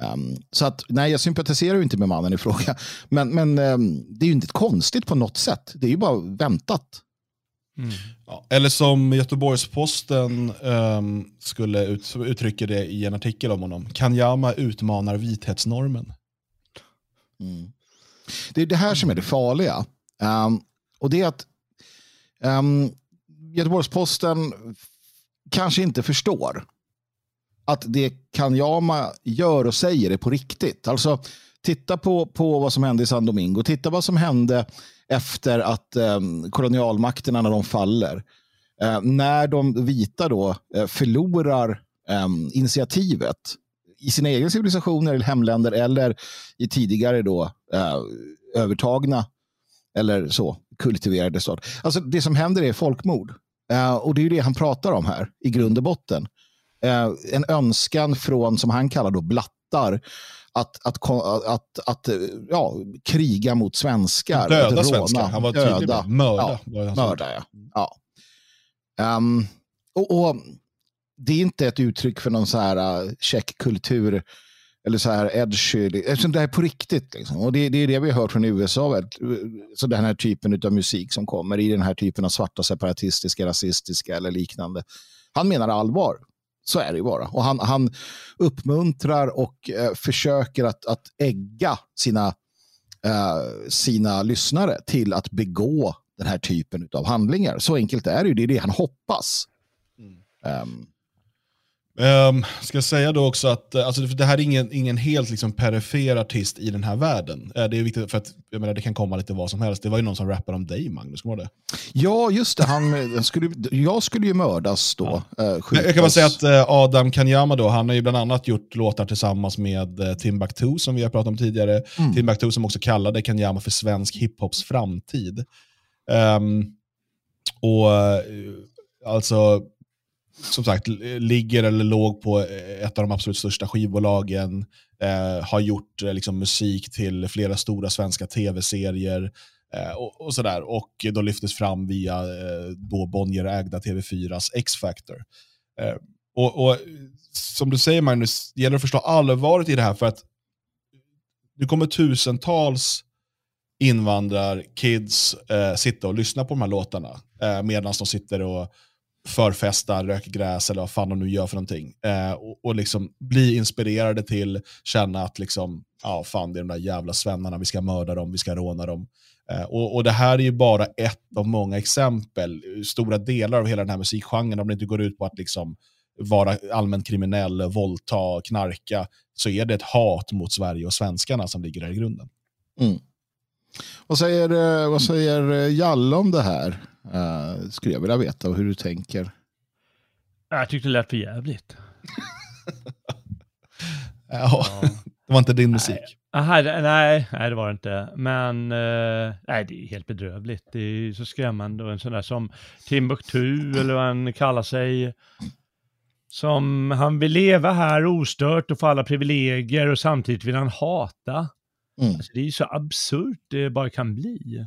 Um, så att, nej, jag sympatiserar inte med mannen i fråga. Men, men um, det är ju inte konstigt på något sätt. Det är ju bara väntat. Mm. Ja, eller som Göteborgs-Posten um, skulle ut, uttrycka det i en artikel om honom. Kanyama utmanar vithetsnormen. Mm. Det är det här som är det farliga. och det är att Göteborgs-Posten kanske inte förstår att det Kanyama gör och säger är på riktigt. Alltså, titta på, på vad som hände i San Domingo. Titta vad som hände efter att eh, kolonialmakterna när de faller. Eh, när de vita då eh, förlorar eh, initiativet i sina egna civilisationer eller hemländer eller i tidigare då eh, övertagna eller så kultiverade stat. Alltså det som händer är folkmord. Uh, och det är det han pratar om här i grund och botten eh, en önskan från, som han kallar då, blattar att, att, att, att, ja, kriga mot svenskar. Döda svenskar. Han var tydlig med mörda. Ja, mörda ja. ja. Um, och, och, Det är inte ett uttryck för någon så här uh, checkkultur eller så här edgy. Eftersom det är på riktigt. Liksom. Och det, det, är det vi har hört från USA. Så den här typen av musik som kommer i den här typen av svarta separatistiska, rasistiska eller liknande. Han menar allvar. Så är det ju bara. Och han, han uppmuntrar och eh, försöker att, att ägga sina, eh, sina lyssnare till att begå den här typen av handlingar. Så enkelt är det ju. Det är det han hoppas. Mm. Um, Um, ska säga då också att eh, alltså, det här är ingen, ingen helt liksom, perifer artist i den här världen. Uh, det är viktigt för att jag menar, det kan komma lite vad som helst. Det var ju någon som rappade om dig Magnus, var det? Ja, just det. Han, skulle, jag skulle ju mördas då. Ja. Uh, jag kan bara säga att uh, Adam Kanyama då, han har ju bland annat gjort låtar tillsammans med uh, Timbuktu som vi har pratat om tidigare. Mm. Timbuktu som också kallade Kanyama för svensk hiphops framtid. Um, och eh, alltså, som sagt, ligger eller låg på eh, ett av de absolut största skivbolagen. Eh, har gjort eh, liksom, musik till flera stora svenska tv-serier. Eh, och, och, sådär. Och då lyftes fram via eh, då Bonnier-ägda TV4s X-Factor. Eh, och, och, som du säger Magnus, det gäller att förstå allvaret i det här för att nu kommer tusentals invandrarkids eh, sitta och lyssna på de här låtarna eh, medan de sitter och förfestar, röker gräs eller vad fan de nu gör för någonting. Eh, och, och liksom bli inspirerade till, känna att liksom, ja fan det är de där jävla svennarna, vi ska mörda dem, vi ska råna dem. Eh, och, och, det här är ju bara ett av många exempel. Stora delar av hela den här musikgenren, om det inte går ut på att liksom vara allmänt kriminell, våldta, knarka, så är det ett hat mot Sverige och svenskarna som ligger där i grunden. Mm. Vad säger, eh, vad säger eh, Jalle om det här? Uh, skulle jag vilja veta hur du tänker. Jag tyckte det lät för jävligt. ja, det var inte din musik. Aha, nej, nej, det var det inte. Men uh, nej, det är helt bedrövligt. Det är så skrämmande. Och en sån där som Timbuktu, eller vad han kallar sig, som han vill leva här ostört och få alla privilegier och samtidigt vill han hata. Mm. Alltså, det är ju så absurt det bara kan bli.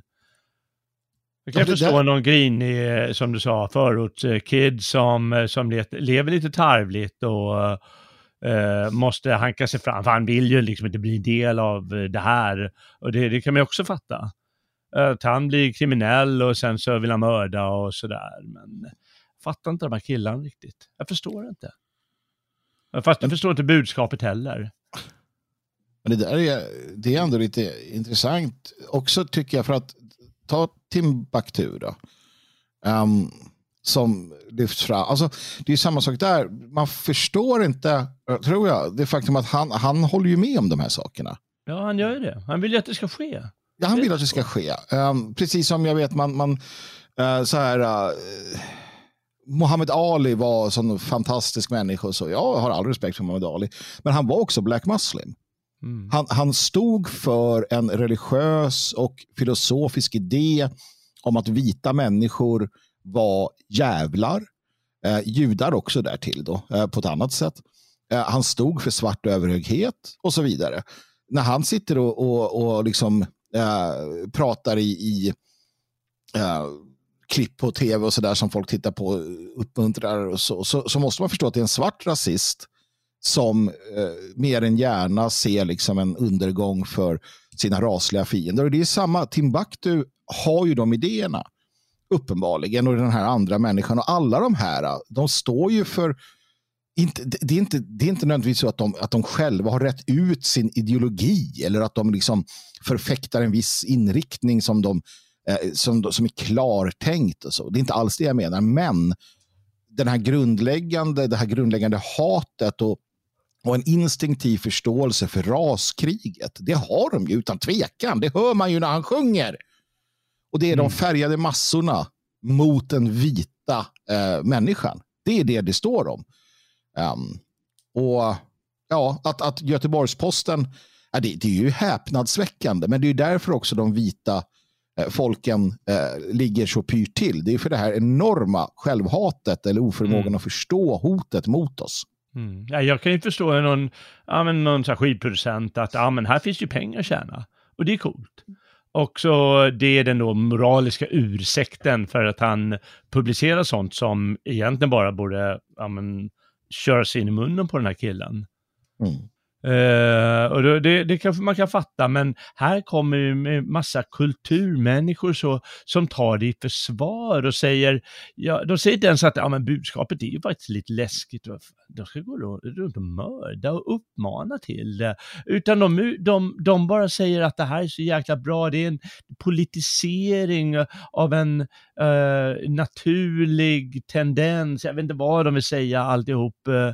Jag kan ja, förstå där... någon grinig, som du sa, förortskid som, eh, som lever lite tarvligt och uh, måste hanka sig fram. För han vill ju liksom inte bli del av eh, det här. Och det, det kan man ju också fatta. Att han blir kriminell och sen så vill han mörda och sådär. Men jag fattar inte de här killarna riktigt. Jag förstår inte. Fast jag förstår inte budskapet heller. Men det där är, det är ändå lite intressant också tycker jag för att ta Timbuktu då. Um, som lyfts fram. Alltså, det är samma sak där. Man förstår inte, tror jag, det faktum att han, han håller ju med om de här sakerna. Ja, han gör ju det. Han vill ju att det ska ske. Ja, han vill att det ska ske. Um, precis som jag vet, man, man uh, så här, uh, Muhammad Ali var en sån fantastisk människa. Så. Jag har all respekt för Muhammad Ali. Men han var också black muslim. Mm. Han, han stod för en religiös och filosofisk idé om att vita människor var jävlar. Eh, judar också därtill då, eh, på ett annat sätt. Eh, han stod för svart överhöghet och så vidare. När han sitter och, och, och liksom, eh, pratar i, i eh, klipp på tv och så där som folk tittar på uppmuntrar och så, så, så måste man förstå att det är en svart rasist som eh, mer än gärna ser liksom en undergång för sina rasliga fiender. Och det är samma, Timbuktu har ju de idéerna uppenbarligen och den här andra människan och alla de här, de står ju för inte, det, är inte, det är inte nödvändigtvis så att de, att de själva har rätt ut sin ideologi eller att de liksom förfäktar en viss inriktning som, de, eh, som, som är klartänkt. Och så. Det är inte alls det jag menar, men den här grundläggande, det här grundläggande hatet och och en instinktiv förståelse för raskriget. Det har de ju utan tvekan. Det hör man ju när han sjunger. Och det är mm. de färgade massorna mot den vita eh, människan. Det är det det står om. Um, och ja, att, att Göteborgs-Posten, ja, det, det, är ju häpnadsväckande, men det är därför också de vita eh, folken eh, ligger så pyrt till. Det är för det här enorma självhatet eller oförmågan mm. att förstå hotet mot oss. Mm. Ja, jag kan ju förstå någon, ja, men någon så här skivproducent att ja, men här finns ju pengar att tjäna. Och det är coolt. Och så det är den då moraliska ursäkten för att han publicerar sånt som egentligen bara borde ja, men, köras in i munnen på den här killen. Mm. Uh, och det, det, det kanske man kan fatta, men här kommer ju massa kulturmänniskor så, som tar det i försvar och säger, ja, de säger inte ens att ja, men budskapet är ju faktiskt lite läskigt, de ska gå runt och mörda och uppmana till det, utan de, de, de bara säger att det här är så jäkla bra, det är en politisering av en uh, naturlig tendens, jag vet inte vad de vill säga alltihop, uh,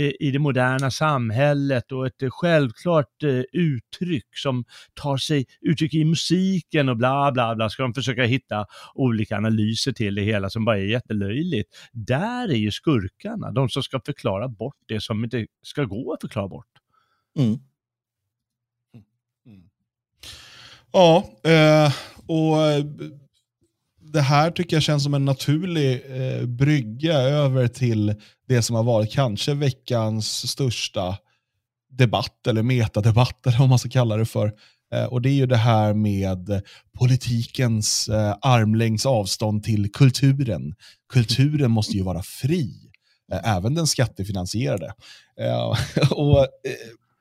i, i det moderna samhället och ett eh, självklart eh, uttryck som tar sig uttryck i musiken och bla bla bla, ska de försöka hitta olika analyser till det hela som bara är jättelöjligt. Där är ju skurkarna, de som ska förklara bort det som inte ska gå att förklara bort. Mm. Mm. Ja, eh, och eh, det här tycker jag känns som en naturlig eh, brygga över till det som har varit kanske veckans största debatt, eller metadebatt, eller vad man ska kalla det för. Eh, och det är ju det här med politikens eh, armlängds avstånd till kulturen. Kulturen måste ju vara fri, eh, även den skattefinansierade. Och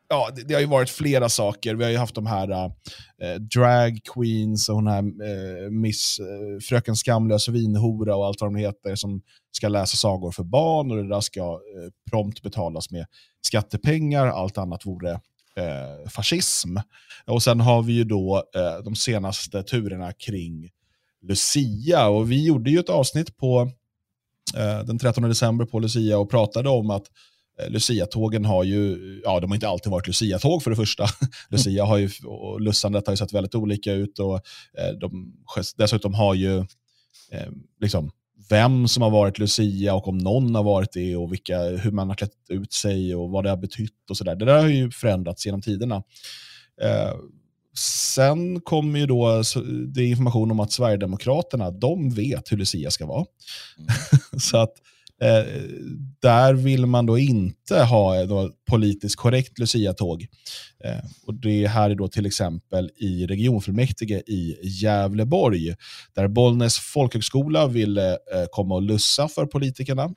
ja, det, det, har ju varit flera saker. Vi har ju haft de här äh, drag queens och hon här äh, Miss äh, Fröken Skamlös vinhora och allt vad de heter som ska läsa sagor för barn och det där ska eh, prompt betalas med skattepengar. Allt annat vore eh, fascism. Och sen har vi ju då eh, de senaste turerna kring Lucia och vi gjorde ju ett avsnitt på den 13 december på Lucia och pratade om att Eh, Lucia-tågen har ju, ja de har inte alltid varit Lucia-tåg för det första. Lucia har ju, och lussandet har ju sett väldigt olika ut och eh, de, dessutom har ju eh, liksom, vem som har varit Lucia och om någon har varit det och vilka, hur man har klätt ut sig och vad det har betytt och sådär. Det där har ju förändrats genom tiderna. Eh, sen kommer ju då det information om att Sverigedemokraterna, de vet hur Lucia ska vara. Mm. så att Eh, där vill man då inte ha eh, då politiskt korrekt Lucia-tåg. Eh, och det här är då till exempel i regionfullmäktige i Gävleborg, där Bollnäs folkhögskola ville eh, komma och lussa för politikerna.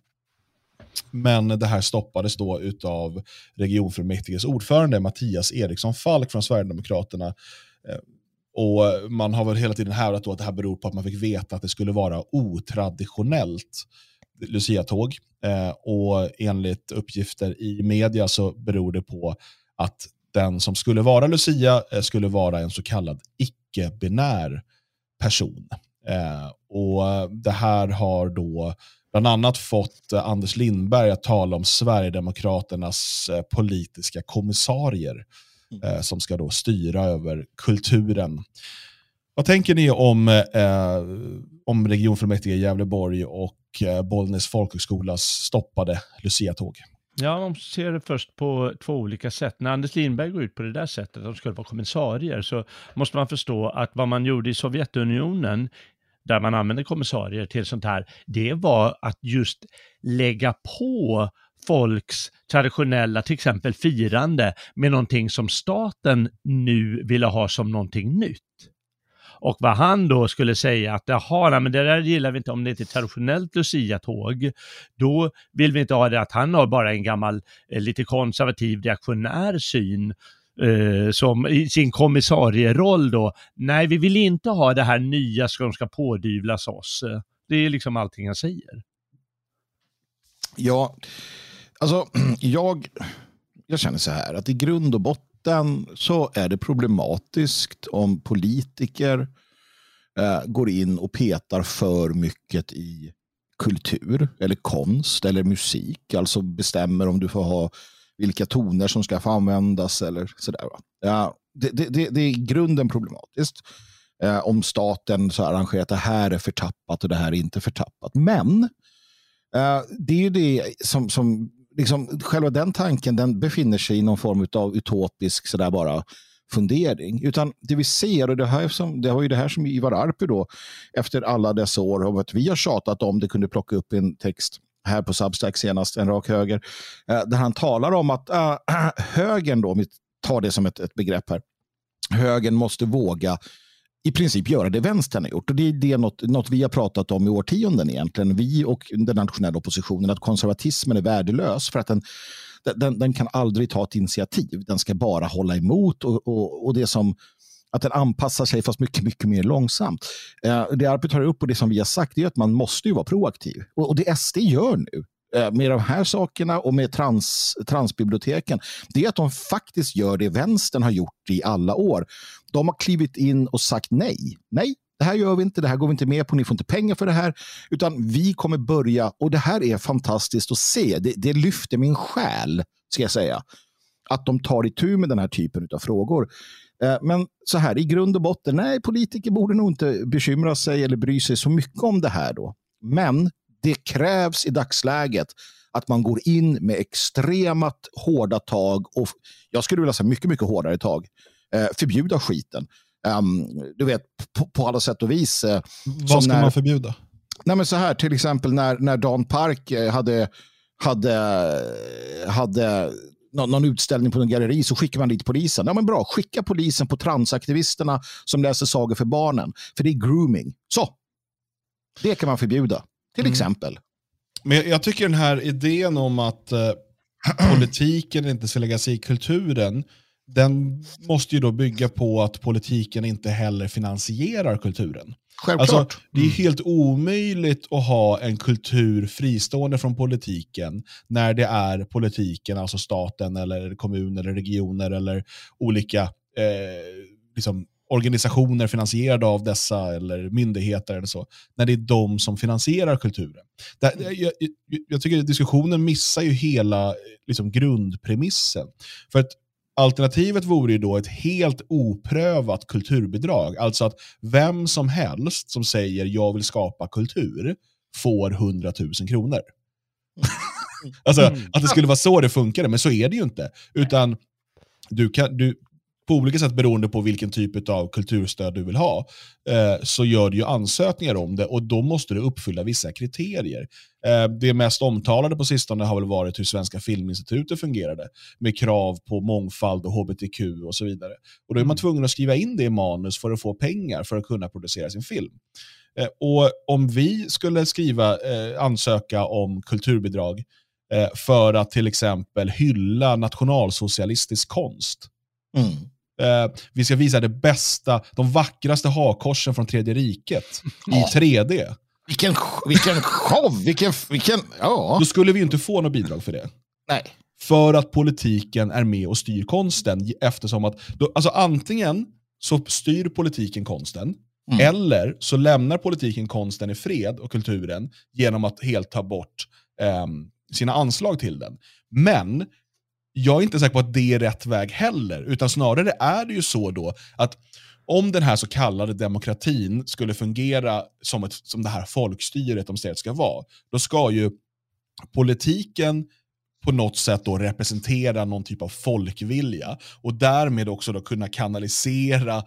Men det här stoppades då av regionfullmäktiges ordförande Mattias Eriksson Falk från Sverigedemokraterna. Eh, och Man har väl hela tiden hävdat att det här beror på att man fick veta att det skulle vara otraditionellt. Lucia-tåg. Eh, och enligt uppgifter i media så beror det på att den som skulle vara Lucia eh, skulle vara en så kallad icke-binär person. Eh, och Det här har då bland annat fått Anders Lindberg att tala om Sverigedemokraternas politiska kommissarier mm. som ska då styra över kulturen. Vad tänker ni om, eh, om regionfullmäktige i Gävleborg och eh, Bollnäs folkhögskolas stoppade Lucia-tåg? Ja, man ser det först på två olika sätt. När Anders Lindberg går ut på det där sättet, att de skulle vara kommissarier, så måste man förstå att vad man gjorde i Sovjetunionen, där man använde kommissarier till sånt här, det var att just lägga på folks traditionella, till exempel firande, med någonting som staten nu ville ha som någonting nytt. Och vad han då skulle säga att jaha, nej, men det där gillar vi inte om det inte är traditionellt Lucia-tåg. Då vill vi inte ha det att han har bara en gammal eh, lite konservativ reaktionär syn eh, som i sin kommissarieroll då. Nej, vi vill inte ha det här nya som ska pådyvlas oss. Det är liksom allting han säger. Ja, alltså jag, jag känner så här att i grund och botten botten så är det problematiskt om politiker eh, går in och petar för mycket i kultur eller konst eller musik. Alltså bestämmer om du får ha vilka toner som ska få användas eller sådär. Ja, det, det, det är i grunden problematiskt. Eh, om staten så arrangerar att det här är förtappat och det här är inte förtappat. Men eh, det är ju det som, som liksom, själva den tanken den befinner sig i någon form av utopisk sådär bara fundering. Utan det vi ser, och det, här som, det var ju det här som Ivar Arpi då, efter alla dessa år, av att vi har tjatat om det kunde plocka upp en text här på Substack senast, en rak höger, eh, där han talar om att äh, högern, då, om vi tar det som ett, ett begrepp här, högern måste våga i princip göra det vänstern har gjort. Och det är det något, något vi har pratat om i årtionden egentligen. Vi och den nationella oppositionen, att konservatismen är värdelös för att den, den, den kan aldrig ta ett initiativ. Den ska bara hålla emot och, och, och det som att den anpassar sig fast mycket, mycket mer långsamt. Eh, det Arpi tar upp och det som vi har sagt är att man måste ju vara proaktiv. Och, och det SD gör nu eh, med de här sakerna och med trans, transbiblioteken, det är att de faktiskt gör det vänstern har gjort i alla år. De har klivit in och sagt nej. Nej, det här gör vi inte, det här går vi inte med på, ni får inte pengar för det här, utan vi kommer börja, och det här är fantastiskt att se, det, det lyfter min själ, ska jag säga, att de tar itu med den här typen av frågor. Eh, men så här, i grund och botten, nej, politiker borde nog inte bekymra sig eller bry sig så mycket om det här då. Men det krävs i dagsläget att man går in med extremt hårda tag och jag skulle vilja säga mycket, mycket hårdare tag. Eh, förbjuda skiten. um, du vet, på, på, alla sätt och vis. Uh, Vad ska när, man förbjuda? Nej, men så här, till exempel när, när Dan Park hade, hade, hade någon, någon utställning på en galleri så skickar man dit polisen. Ja, men bra, skicka polisen på transaktivisterna som läser sagor för barnen. För det är grooming. Så, det kan man förbjuda, till mm. exempel. Men jag tycker den här idén om att eh, politiken inte ska lägga sig i kulturen, den måste ju då bygga på att politiken inte heller finansierar kulturen. Självklart. Alltså, det är mm. helt omöjligt att ha en kultur fristående från politiken när det är politiken, alltså staten, eller kommuner, eller regioner eller olika eh, liksom, organisationer finansierade av dessa eller myndigheter eller så, när det är de som finansierar kulturen. Det, jag, jag, jag tycker att diskussionen missar ju hela liksom, grundpremissen. För att Alternativet vore ju då ett helt oprövat kulturbidrag. Alltså att vem som helst som säger jag vill skapa kultur får 100 000 kronor. alltså mm. att det skulle vara så det funkar, men så är det ju inte. Utan du kan, du, på olika sätt beroende på vilken typ av kulturstöd du vill ha, eh, så gör du ju ansökningar om det och då måste du uppfylla vissa kriterier. Eh, det mest omtalade på sistone har väl varit hur Svenska Filminstitutet fungerade, med krav på mångfald och hbtq och så vidare. Och Då är man mm. tvungen att skriva in det i manus för att få pengar för att kunna producera sin film. Eh, och Om vi skulle skriva, ansöka om kulturbidrag för att till exempel hylla nationalsocialistisk konst, Mm. Eh, vi ska visa det bästa, de vackraste hakorsen från tredje riket i 3D. Vilken, vilken show! Vilken, vilken, ja. Då skulle vi inte få något bidrag för det. Nej. För att politiken är med och styr konsten. Eftersom att, då, alltså antingen så styr politiken konsten, mm. eller så lämnar politiken konsten i fred och kulturen genom att helt ta bort eh, sina anslag till den. Men jag är inte säker på att det är rätt väg heller, utan snarare är det ju så då att om den här så kallade demokratin skulle fungera som, ett, som det här folkstyret de säger att det ska vara, då ska ju politiken på något sätt då representera någon typ av folkvilja och därmed också då kunna kanalisera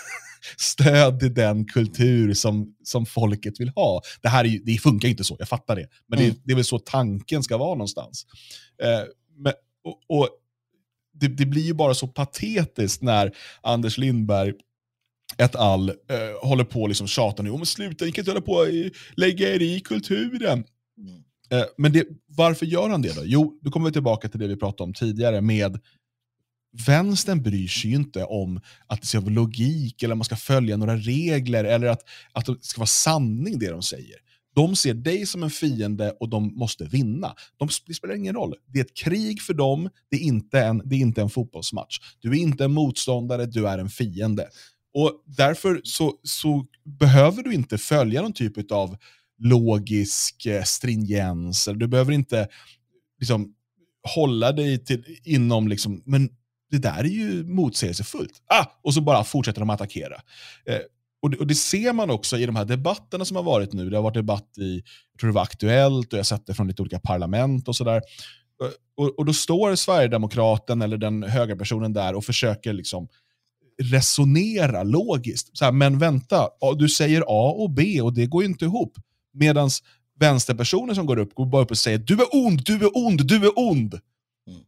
stöd till den kultur som, som folket vill ha. Det här är, det funkar inte så, jag fattar det. Men mm. det, det, är väl så tanken ska vara någonstans. Eh, men, och, och det, det, blir ju bara så patetiskt när Anders Lindberg ett all eh, håller på liksom tjata nu, men sluta, ni kan inte hålla på och lägga er i kulturen. Mm. Eh, men det, varför gör han det då? Jo, då kommer vi tillbaka till det vi pratade om tidigare med Vänstern bryr sig ju inte om att det ska vara logik eller att man ska följa några regler eller att, att det ska vara sanning det de säger. De ser dig som en fiende och de måste vinna. De, det spelar ingen roll. Det är ett krig för dem, det är, inte en, det är inte en fotbollsmatch. Du är inte en motståndare, du är en fiende. Och Därför så, så behöver du inte följa någon typ av logisk eh, stringens. Du behöver inte liksom, hålla dig till, inom, liksom, men det där är ju motsägelsefullt. Ah! Och så bara fortsätter de attackera. Eh, och det, och det, ser man också i de här debatterna som har varit nu. Det har varit debatt i, jag tror det var Aktuellt och jag har sett det från lite olika parlament och sådär. Och, och då står Sverigedemokraten eller den höga personen där och försöker liksom resonera logiskt. Så här, men vänta, du säger A och B och det går ju inte ihop. Medan vänsterpersoner som går upp går bara upp och säger du är ond, du är ond, du är ond. Mm.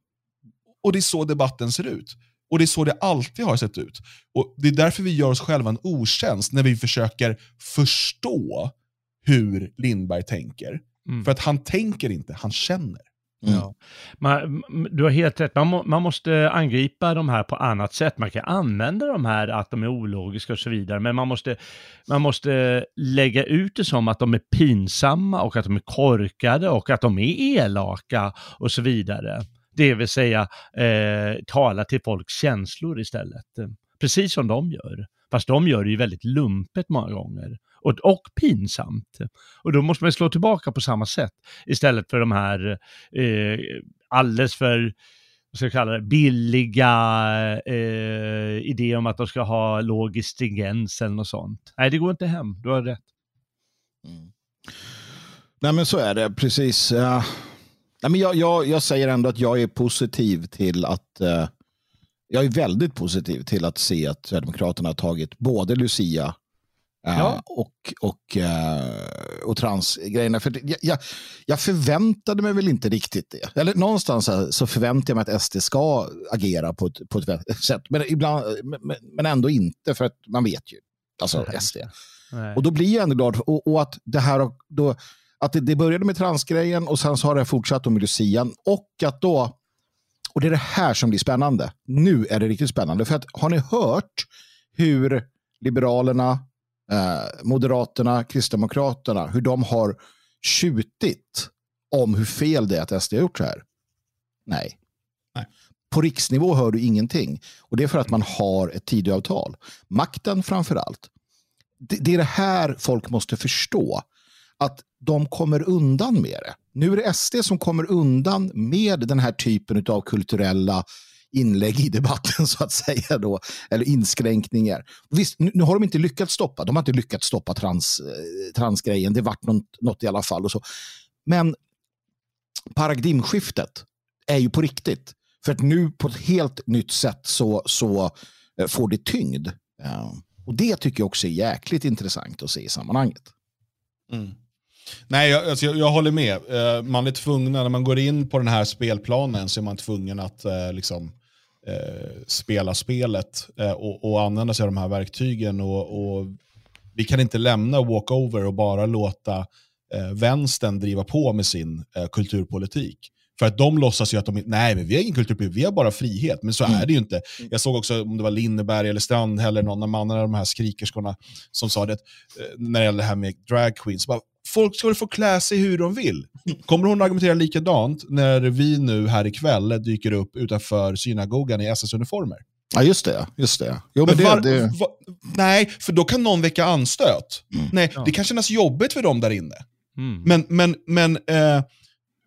Och det är så debatten ser ut. Och det är så det alltid har sett ut. Och Det är därför vi gör oss själva en otjänst när vi försöker förstå hur Lindberg tänker. Mm. För att han tänker inte, han känner. Mm. Ja. Man, du har helt rätt, man, må, man, måste angripa de här på annat sätt. Man kan använda de här att de är ologiska och så vidare, men man måste, man måste lägga ut det som att de är pinsamma och att de är korkade och att de är elaka och så vidare. Det vill säga eh, tala till folks känslor istället. Precis som de gör. Fast de gör det ju väldigt lumpet många gånger. Och, och pinsamt. Och då måste man slå tillbaka på samma sätt. Istället för de här eh, alldeles för vad ska jag kalla det, billiga eh, idéer om att de ska ha logisk stringens eller något sånt. Nej, det går inte hem. Du har rätt. Mm. Nej, men så är det. Precis. Uh, Nej, men jag, jag, jag säger ändå att jag är positiv till att uh, jag är väldigt positiv till att se att Sverigedemokraterna har tagit både Lucia eh, ja. och, och, uh, och transgrejerna. För jag, jag, jag, förväntade mig väl inte riktigt det. Eller någonstans så förväntar jag mig att SD ska agera på ett, på ett sätt. Men, ibland, men, men ändå inte, för att man vet ju. Alltså Nej. SD. Nej. Och då blir jag ändå glad. Och, och att det här då, att det, det, började med transgrejen och sen så har det fortsatt med Lucian. Och att då och det är det här som blir spännande. Nu är det riktigt spännande. För att har ni hört hur Liberalerna, eh, Moderaterna, Kristdemokraterna, hur de har tjutit om hur fel det är att SD har gjort så här? Nej. Nej. På riksnivå hör du ingenting. Och det är för att man har ett Tidöavtal. Makten framför allt. Det, det är det här folk måste förstå. Att de kommer undan med det. Nu är det SD som kommer undan med den här typen av kulturella inlägg i debatten så att säga då, eller inskränkningar. Visst, nu, nu har de inte lyckats stoppa, de har inte lyckats stoppa trans, eh, transgrejen, det vart något, något i alla fall och så. Men paradigmskiftet är ju på riktigt. För att nu på ett helt nytt sätt så, så eh, får det tyngd. Ja. Och det tycker jag också är jäkligt intressant att se i sammanhanget. Mm. Nej, jag, alltså, jag, jag, håller med. Uh, man är tvungen, när man går in på den här spelplanen så är man tvungen att uh, liksom, uh, spela spelet och, och, använda sig av de här verktygen. Och, och vi kan inte lämna walkover och bara låta vänstern driva på med sin kulturpolitik. För att de låtsas ju att de nej men vi har ingen kulturpolitik, vi har bara frihet. Men så mm. är det ju inte. Jag såg också om det var Linneberg eller Strandhäll eller någon av de här skrikerskorna som sa det, när det gäller det här med drag queens. Bara, folk ska väl få klä sig hur de vill. Kommer hon argumentera likadant när vi nu här ikväll dyker upp utanför synagogan i SS-uniformer? Ja, just det. Just det. Jo, men, men var, det, var, nej, för då kan någon väcka anstöt. Mm. Nej, ja. Det kan kännas jobbigt för dem där inne. Mm. Men, men, men eh,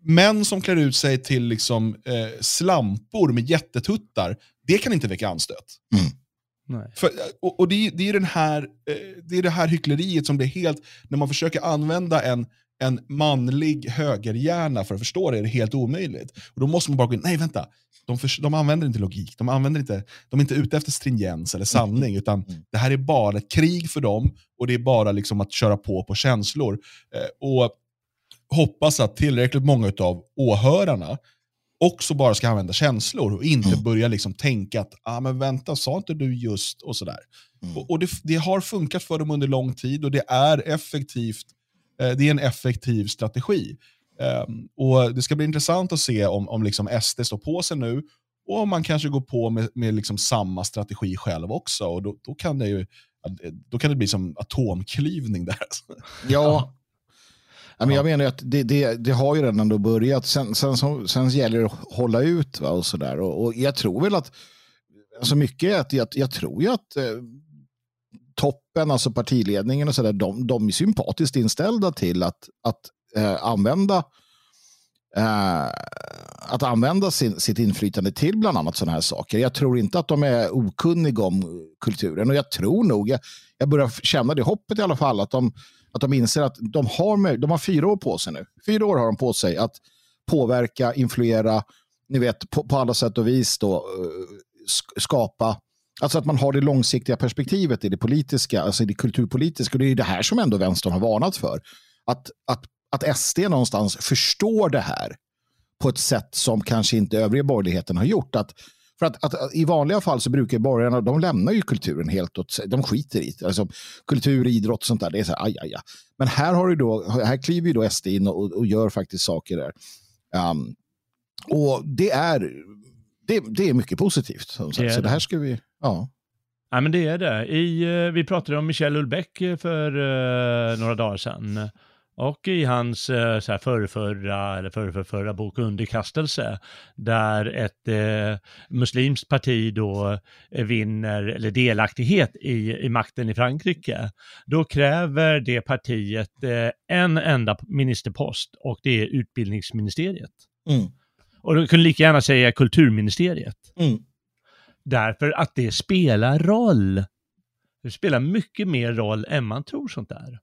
män som klär ut sig till liksom, eh, slampor med jättetuttar, det kan inte väcka anstöt. Mm. För, och, och det, det, är den här, eh, det är det här hyckleriet som blir helt, när man försöker använda en, en manlig högerhjärna för att förstå det, är det helt omöjligt. Och Då måste man bara gå in, nej vänta, de, för, de använder inte logik, de, använder inte, de är inte ute efter stringens eller sanning, mm. utan mm. det här är bara ett krig för dem och det är bara liksom att köra på på känslor. Eh, och hoppas att tillräckligt många av åhörarna också bara ska använda känslor och inte mm. börja liksom tänka att ah, men vänta, sa inte du just och sådär. Mm. Och, och det, det, har funkat för dem under lång tid och det är effektivt. Eh, det är en effektiv strategi. Um, och Det ska bli intressant att se om, om liksom SD står på sig nu och om man kanske går på med, med liksom samma strategi själv också. Och då, då, kan det ju då kan det bli som atomklyvning där. Ja, Ja, men jag menar att det, det, det, har ju redan ändå börjat. Sen, sen, sen, sen gäller det att hålla ut. Va, och så där. Och, och jag tror väl att, alltså mycket är att jag, jag tror ju att eh, toppen, alltså partiledningen och så där, de, de är sympatiskt inställda till att, att eh, använda eh, att använda sin, sitt inflytande till bland annat sådana här saker. Jag tror inte att de är okunniga om kulturen och jag tror nog, jag, jag börjar känna det hoppet i alla fall, att de att de inser att de har, de har fyra år på sig nu. Fyra år har de på sig att påverka, influera, ni vet, på, på alla sätt och vis då, eh, skapa Alltså att man har det långsiktiga perspektivet i det politiska, alltså i det kulturpolitiska. Och det är det här som ändå vänstern har varnat för. Att, att, att SD någonstans förstår det här på ett sätt som kanske inte övriga borgerligheten har gjort. Att för att, att, I vanliga fall så brukar borgarna, de lämnar ju kulturen helt åt sig. De skiter i det. Alltså, kultur, idrott och sånt där, det är så här, aj, aj, aj. Men här, har du då, här kliver ju då SD in och, och gör faktiskt saker där. Um, och det är, det, det är mycket positivt. Som sagt. Det så det här ska vi, ja. Ja, men det är det. I, eh, vi pratade om Michel Ulbeck för uh, några dagar sedan. Och i hans eh, så här, förrförra eller förrförra bok Underkastelse, där ett eh, muslimskt parti då eh, vinner, eller delaktighet i, i makten i Frankrike, då kräver det partiet eh, en enda ministerpost och det är utbildningsministeriet. Mm. Och de kunde lika gärna säga kulturministeriet. Mm. Därför att det spelar roll. Det spelar mycket mer roll än man tror sånt där.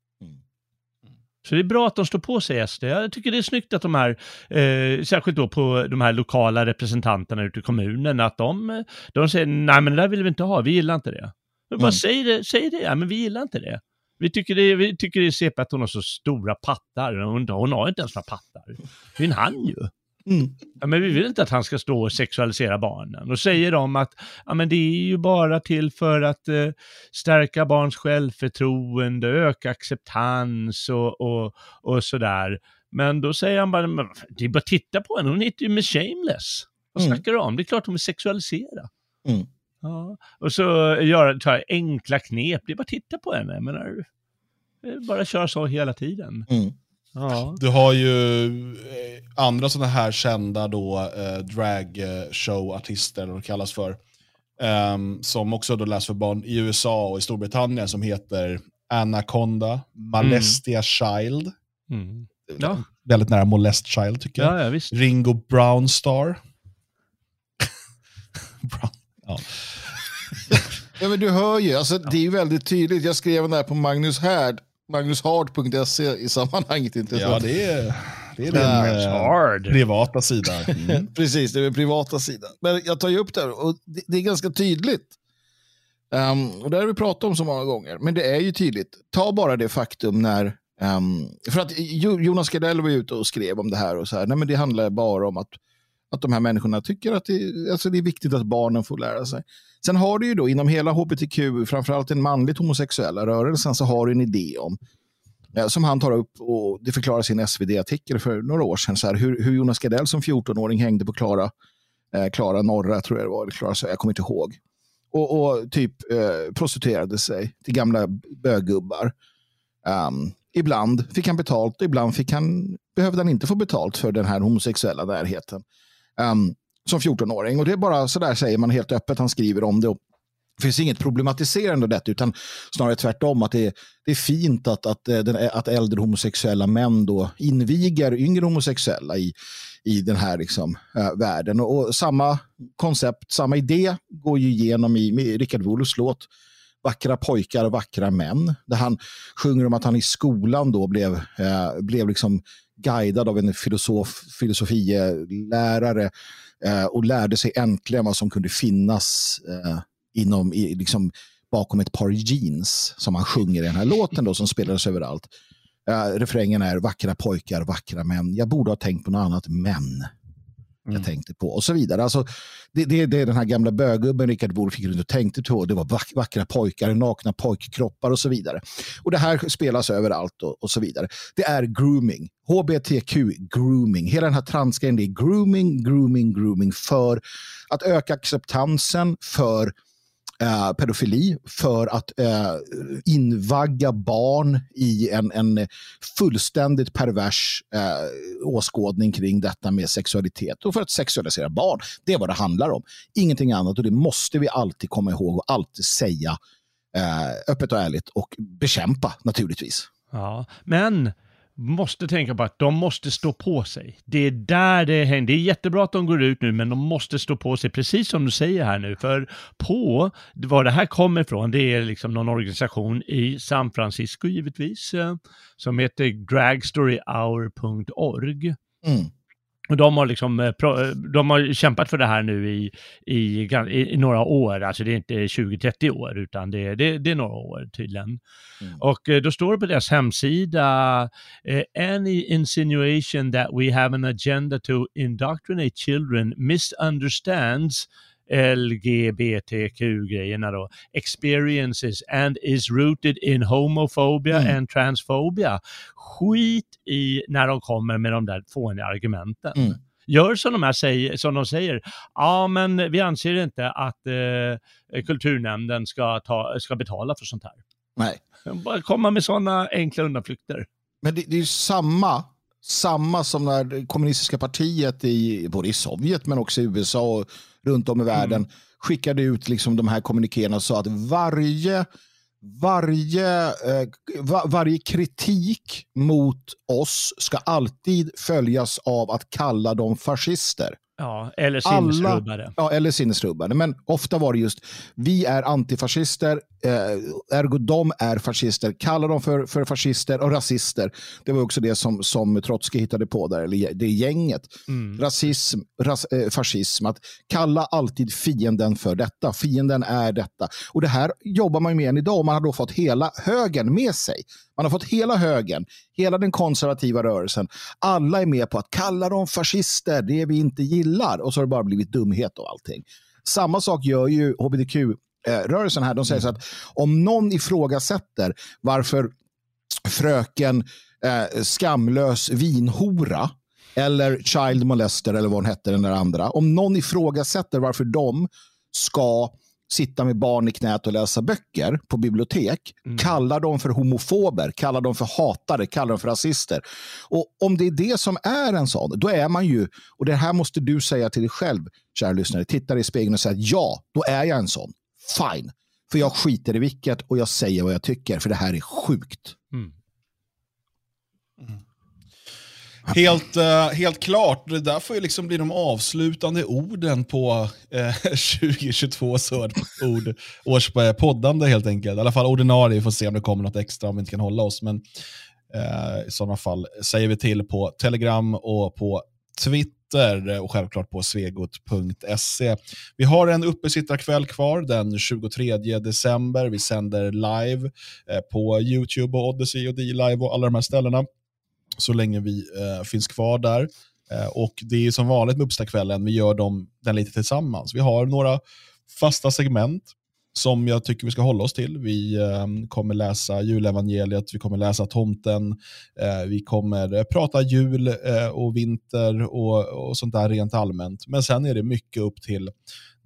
Så det är bra att de står på sig SD. Jag tycker det är snyggt att de här, eh, särskilt då på de här lokala representanterna ute i kommunen, att de, de säger nej men det där vill vi inte ha, vi gillar inte det. Men bara Mm. säg det, säg det, ja men vi gillar inte det. Vi tycker det, vi tycker det är CP att hon har så stora pattar, hon, hon har inte ens några pattar. Det är en han ju. Mm. Ja, men vi vill inte att han ska stå och sexualisera barnen. Och säger de att ja, men det är ju bara till för att eh, stärka barns självförtroende, öka acceptans och, och, och sådär. Men då säger han bara, men det är bara att titta på henne, hon heter ju Miss Shameless. Vad Mm. snackar du om? Det är klart hon vill sexualisera. Mm. Ja. Och så göra, ta enkla knep, det är bara att titta på henne. Menar, bara köra så hela tiden. Mm. Ja. Du har ju eh, andra sådana här kända då, eh, dragshow-artister, eller vad det kallas för, ehm, som också då läser för barn i USA och i Storbritannien, som heter Anaconda, Malestia Child, Mm. Ja. väldigt nära Molest Child tycker jag. Ja, ja, visst. Ringo Brownstar. Brown, ja. Ja, men du hör ju, alltså, det är ju väldigt tydligt. Jag skrev den där på Magnus Härd, magnushard.se i sammanhanget. Inte ja, det är, det är din eh, Hard. privata sida. Mm. Precis, det är den privata sidan. Men jag tar ju upp det här och det, det är ganska tydligt. Ehm, och det har vi pratat om så många gånger. Men det är ju tydligt. Ta bara det faktum när... ehm, för att Jo- Jonas Gardell var ute och skrev om det här och så här. Nej, men det handlar bara om att, att de här människorna tycker att det, alltså det är viktigt att barnen får lära sig. Sen har du ju då inom hela hbtq, framförallt den manligt homosexuella rörelsen, så har du en idé om eh, som han tar upp och det förklarar sin SvD-artikel för några år sedan. Så här, hur, hur Jonas Gardell som 14-åring hängde på Klara, eh, Klara Norra, tror jag det var, eller Klara, Söder, jag kommer inte ihåg. Och, och typ eh, prostituerade sig till gamla bögubbar. Um, ibland fick han betalt ibland fick han, behövde han inte få betalt för den här homosexuella närheten. Um, som 14-åring. Och det är bara så där säger man helt öppet. Han skriver om det. Och det finns inget problematiserande av detta utan snarare tvärtom att det är, det är fint att, att, eh, att äldre homosexuella män då inviger yngre homosexuella i, i den här liksom, äh, världen. Och, och samma koncept, samma idé går ju igenom i, Richard Wolffs låt Vackra pojkar och vackra män. Där han sjunger om att han i skolan då blev, eh, blev liksom guidad av en filosof, filosofilärare eh, och lärde sig äntligen vad som kunde finnas eh, inom, i, liksom, bakom ett par jeans som han sjunger i den här låten då, som spelades överallt. Eh, refrängen är vackra pojkar, vackra män. Jag borde ha tänkt på något annat, men jag tänkte på och så vidare. Alltså, det, det, det är den här gamla bögubben Rickard Wolff gick runt och tänkte på. Det var vack, vackra pojkar, nakna pojkkroppar och så vidare. Och det här spelas överallt och, och så vidare. Det är grooming. HBTQ grooming. Hela den här transgrejen det är grooming, grooming, grooming för att öka acceptansen för eh, pedofili för att eh, invagga barn i en, en fullständigt pervers eh, åskådning kring detta med sexualitet och för att sexualisera barn. Det är vad det handlar om. Ingenting annat och det måste vi alltid komma ihåg och alltid säga eh, öppet och ärligt och bekämpa naturligtvis. Ja, men måste tänka på att de måste stå på sig. Det är där det händer. Det är jättebra att de går ut nu, men de måste stå på sig, precis som du säger här nu. För på, var det här kommer ifrån, det är liksom någon organisation i San Francisco givetvis, eh, som heter dragstoryhour.org. Mm. Och de har, liksom, eh, eh, de har kämpat för det här nu i, i, i, några år, alltså det är inte 20-30 år, utan det, är- det, det är några år tydligen. Mm. Och eh, då står det på deras hemsida, any insinuation that we have an agenda to indoctrinate children misunderstands LGBTQ-grejerna då, experiences and is rooted in homophobia Mm. and transphobia. Skit i när de kommer med de där fåniga argumenten. Mm. Gör som de, här säger, som de säger, ja men vi anser inte att eh, kulturnämnden ska, ta, ska betala för sånt här. Nej. Bara komma med sådana enkla undanflykter. Men det, det är ju samma, samma som när det kommunistiska partiet i, både i Sovjet men också i USA och runt om i världen skickade ut liksom de här kommunikéerna och sa att varje, varje, eh, va, varje kritik mot oss ska alltid följas av att kalla dem fascister. Ja, eller sinnesrubbade. Alla, ja, eller sinnesrubbade. Men ofta var det just, vi är antifascister, eh, ergo de är fascister. Kalla dem för, för fascister och rasister. Det var också det som, som Trotsky hittade på där, eller det gänget. Mm. Rasism, ras, eh, fascism, att kalla alltid fienden för detta. Fienden är detta. Och det här jobbar man med än idag och man har då fått hela högen med sig. Man har fått hela högen, hela den konservativa rörelsen. Alla är med på att kalla dem fascister, det vi inte gillar. Och så har det bara blivit dumhet och allting. Samma sak gör ju hbtq-rörelsen eh, här. De säger så att om någon ifrågasätter varför fröken eh, skamlös vinhora eller child molester eller vad hon hette den där andra. Om någon ifrågasätter varför de ska sitta med barn i knät och läsa böcker på bibliotek, mm. kallar dem för homofober, kallar dem för hatare, kallar dem för rasister. Och om det är det som är en sån, då är man ju, och det här måste du säga till dig själv, kära lyssnare, titta dig i spegeln och säga ja, då är jag en sån. Fine. För jag skiter i vilket och jag säger vad jag tycker, för det här är sjukt. Mm. Helt, uh, helt klart, det där får ju liksom bli de avslutande orden på eh, uh, 2022 ord, års eh, poddande helt enkelt. I alla fall ordinarie, vi får se om det kommer något extra om vi inte kan hålla oss. Men uh, i sådana fall säger vi till på Telegram och på Twitter och självklart på svegot.se. Vi har en uppesittarkväll kvar den 23 december. Vi sänder live eh, på YouTube och Odyssey och D-Live och alla de här ställena så länge vi eh, finns kvar där. Eh, och Det är som vanligt med Uppstakvällen, vi gör dem, den lite tillsammans. Vi har några fasta segment som jag tycker vi ska hålla oss till. Vi eh, kommer läsa julevangeliet, vi kommer läsa tomten, eh, vi kommer eh, prata jul eh, och vinter och, och sånt där rent allmänt. Men sen är det mycket upp till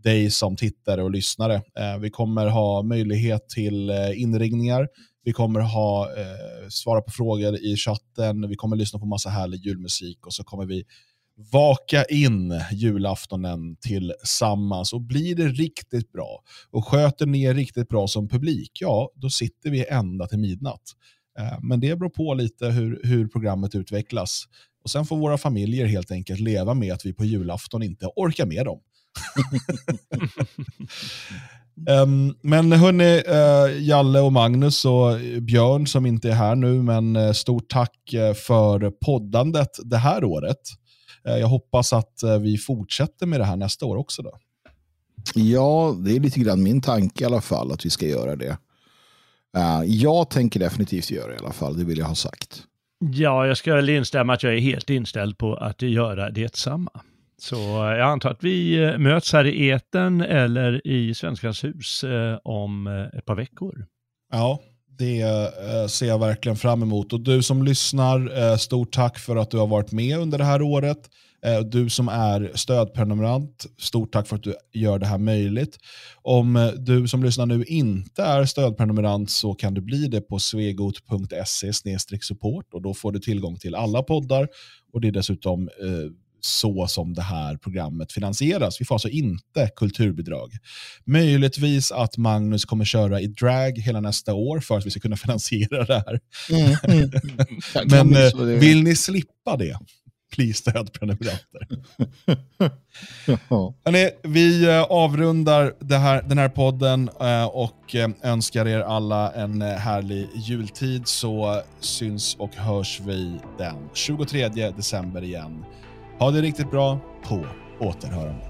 dig som tittare och lyssnare. Eh, vi kommer ha möjlighet till eh, inringningar. Vi kommer ha eh, svara på frågor i chatten, vi kommer lyssna på massa härlig julmusik och så kommer vi vaka in julaftonen tillsammans. Och blir det riktigt bra och sköter ni er riktigt bra som publik, ja, då sitter vi ända till midnatt. Eh, men det beror på lite hur, hur programmet utvecklas. Och Sen får våra familjer helt enkelt leva med att vi på julafton inte orkar med dem. Um, men hörni, uh, Jalle och Magnus och Björn som inte är här nu, men uh, stort tack uh, för poddandet det här året. jag hoppas att vi fortsätter med det här nästa år också. Då. Ja, det är lite grann min tanke i alla fall att vi ska göra det. jag tänker definitivt göra det i alla fall, det vill jag ha sagt. Ja, jag ska väl instämma att jag är helt inställd på att göra detsamma. Så jag antar att vi eh, möts här i eten eller i Svenskans hus eh, om eh, ett par veckor. Ja, det ser jag verkligen fram emot. Och du som lyssnar, stort tack för att du har varit med under det här året. Du som är stödprenumerant, stort tack för att du gör det här möjligt. Om du som lyssnar nu inte är stödprenumerant så kan du bli det på svegot.se support och då får du tillgång till alla poddar och det är dessutom så som det här programmet finansieras. Vi får alltså inte kulturbidrag. Möjligtvis att Magnus kommer köra i drag hela nästa år för att vi ska kunna finansiera det här. Mm, mm. Men eh, vill ni slippa det? Please stödprenumeranter. Hörrni, vi eh, avrundar här, den här podden eh, och önskar er alla en härlig jultid så syns och hörs vi den 23 december igen. Ha det riktigt bra. På återhörande.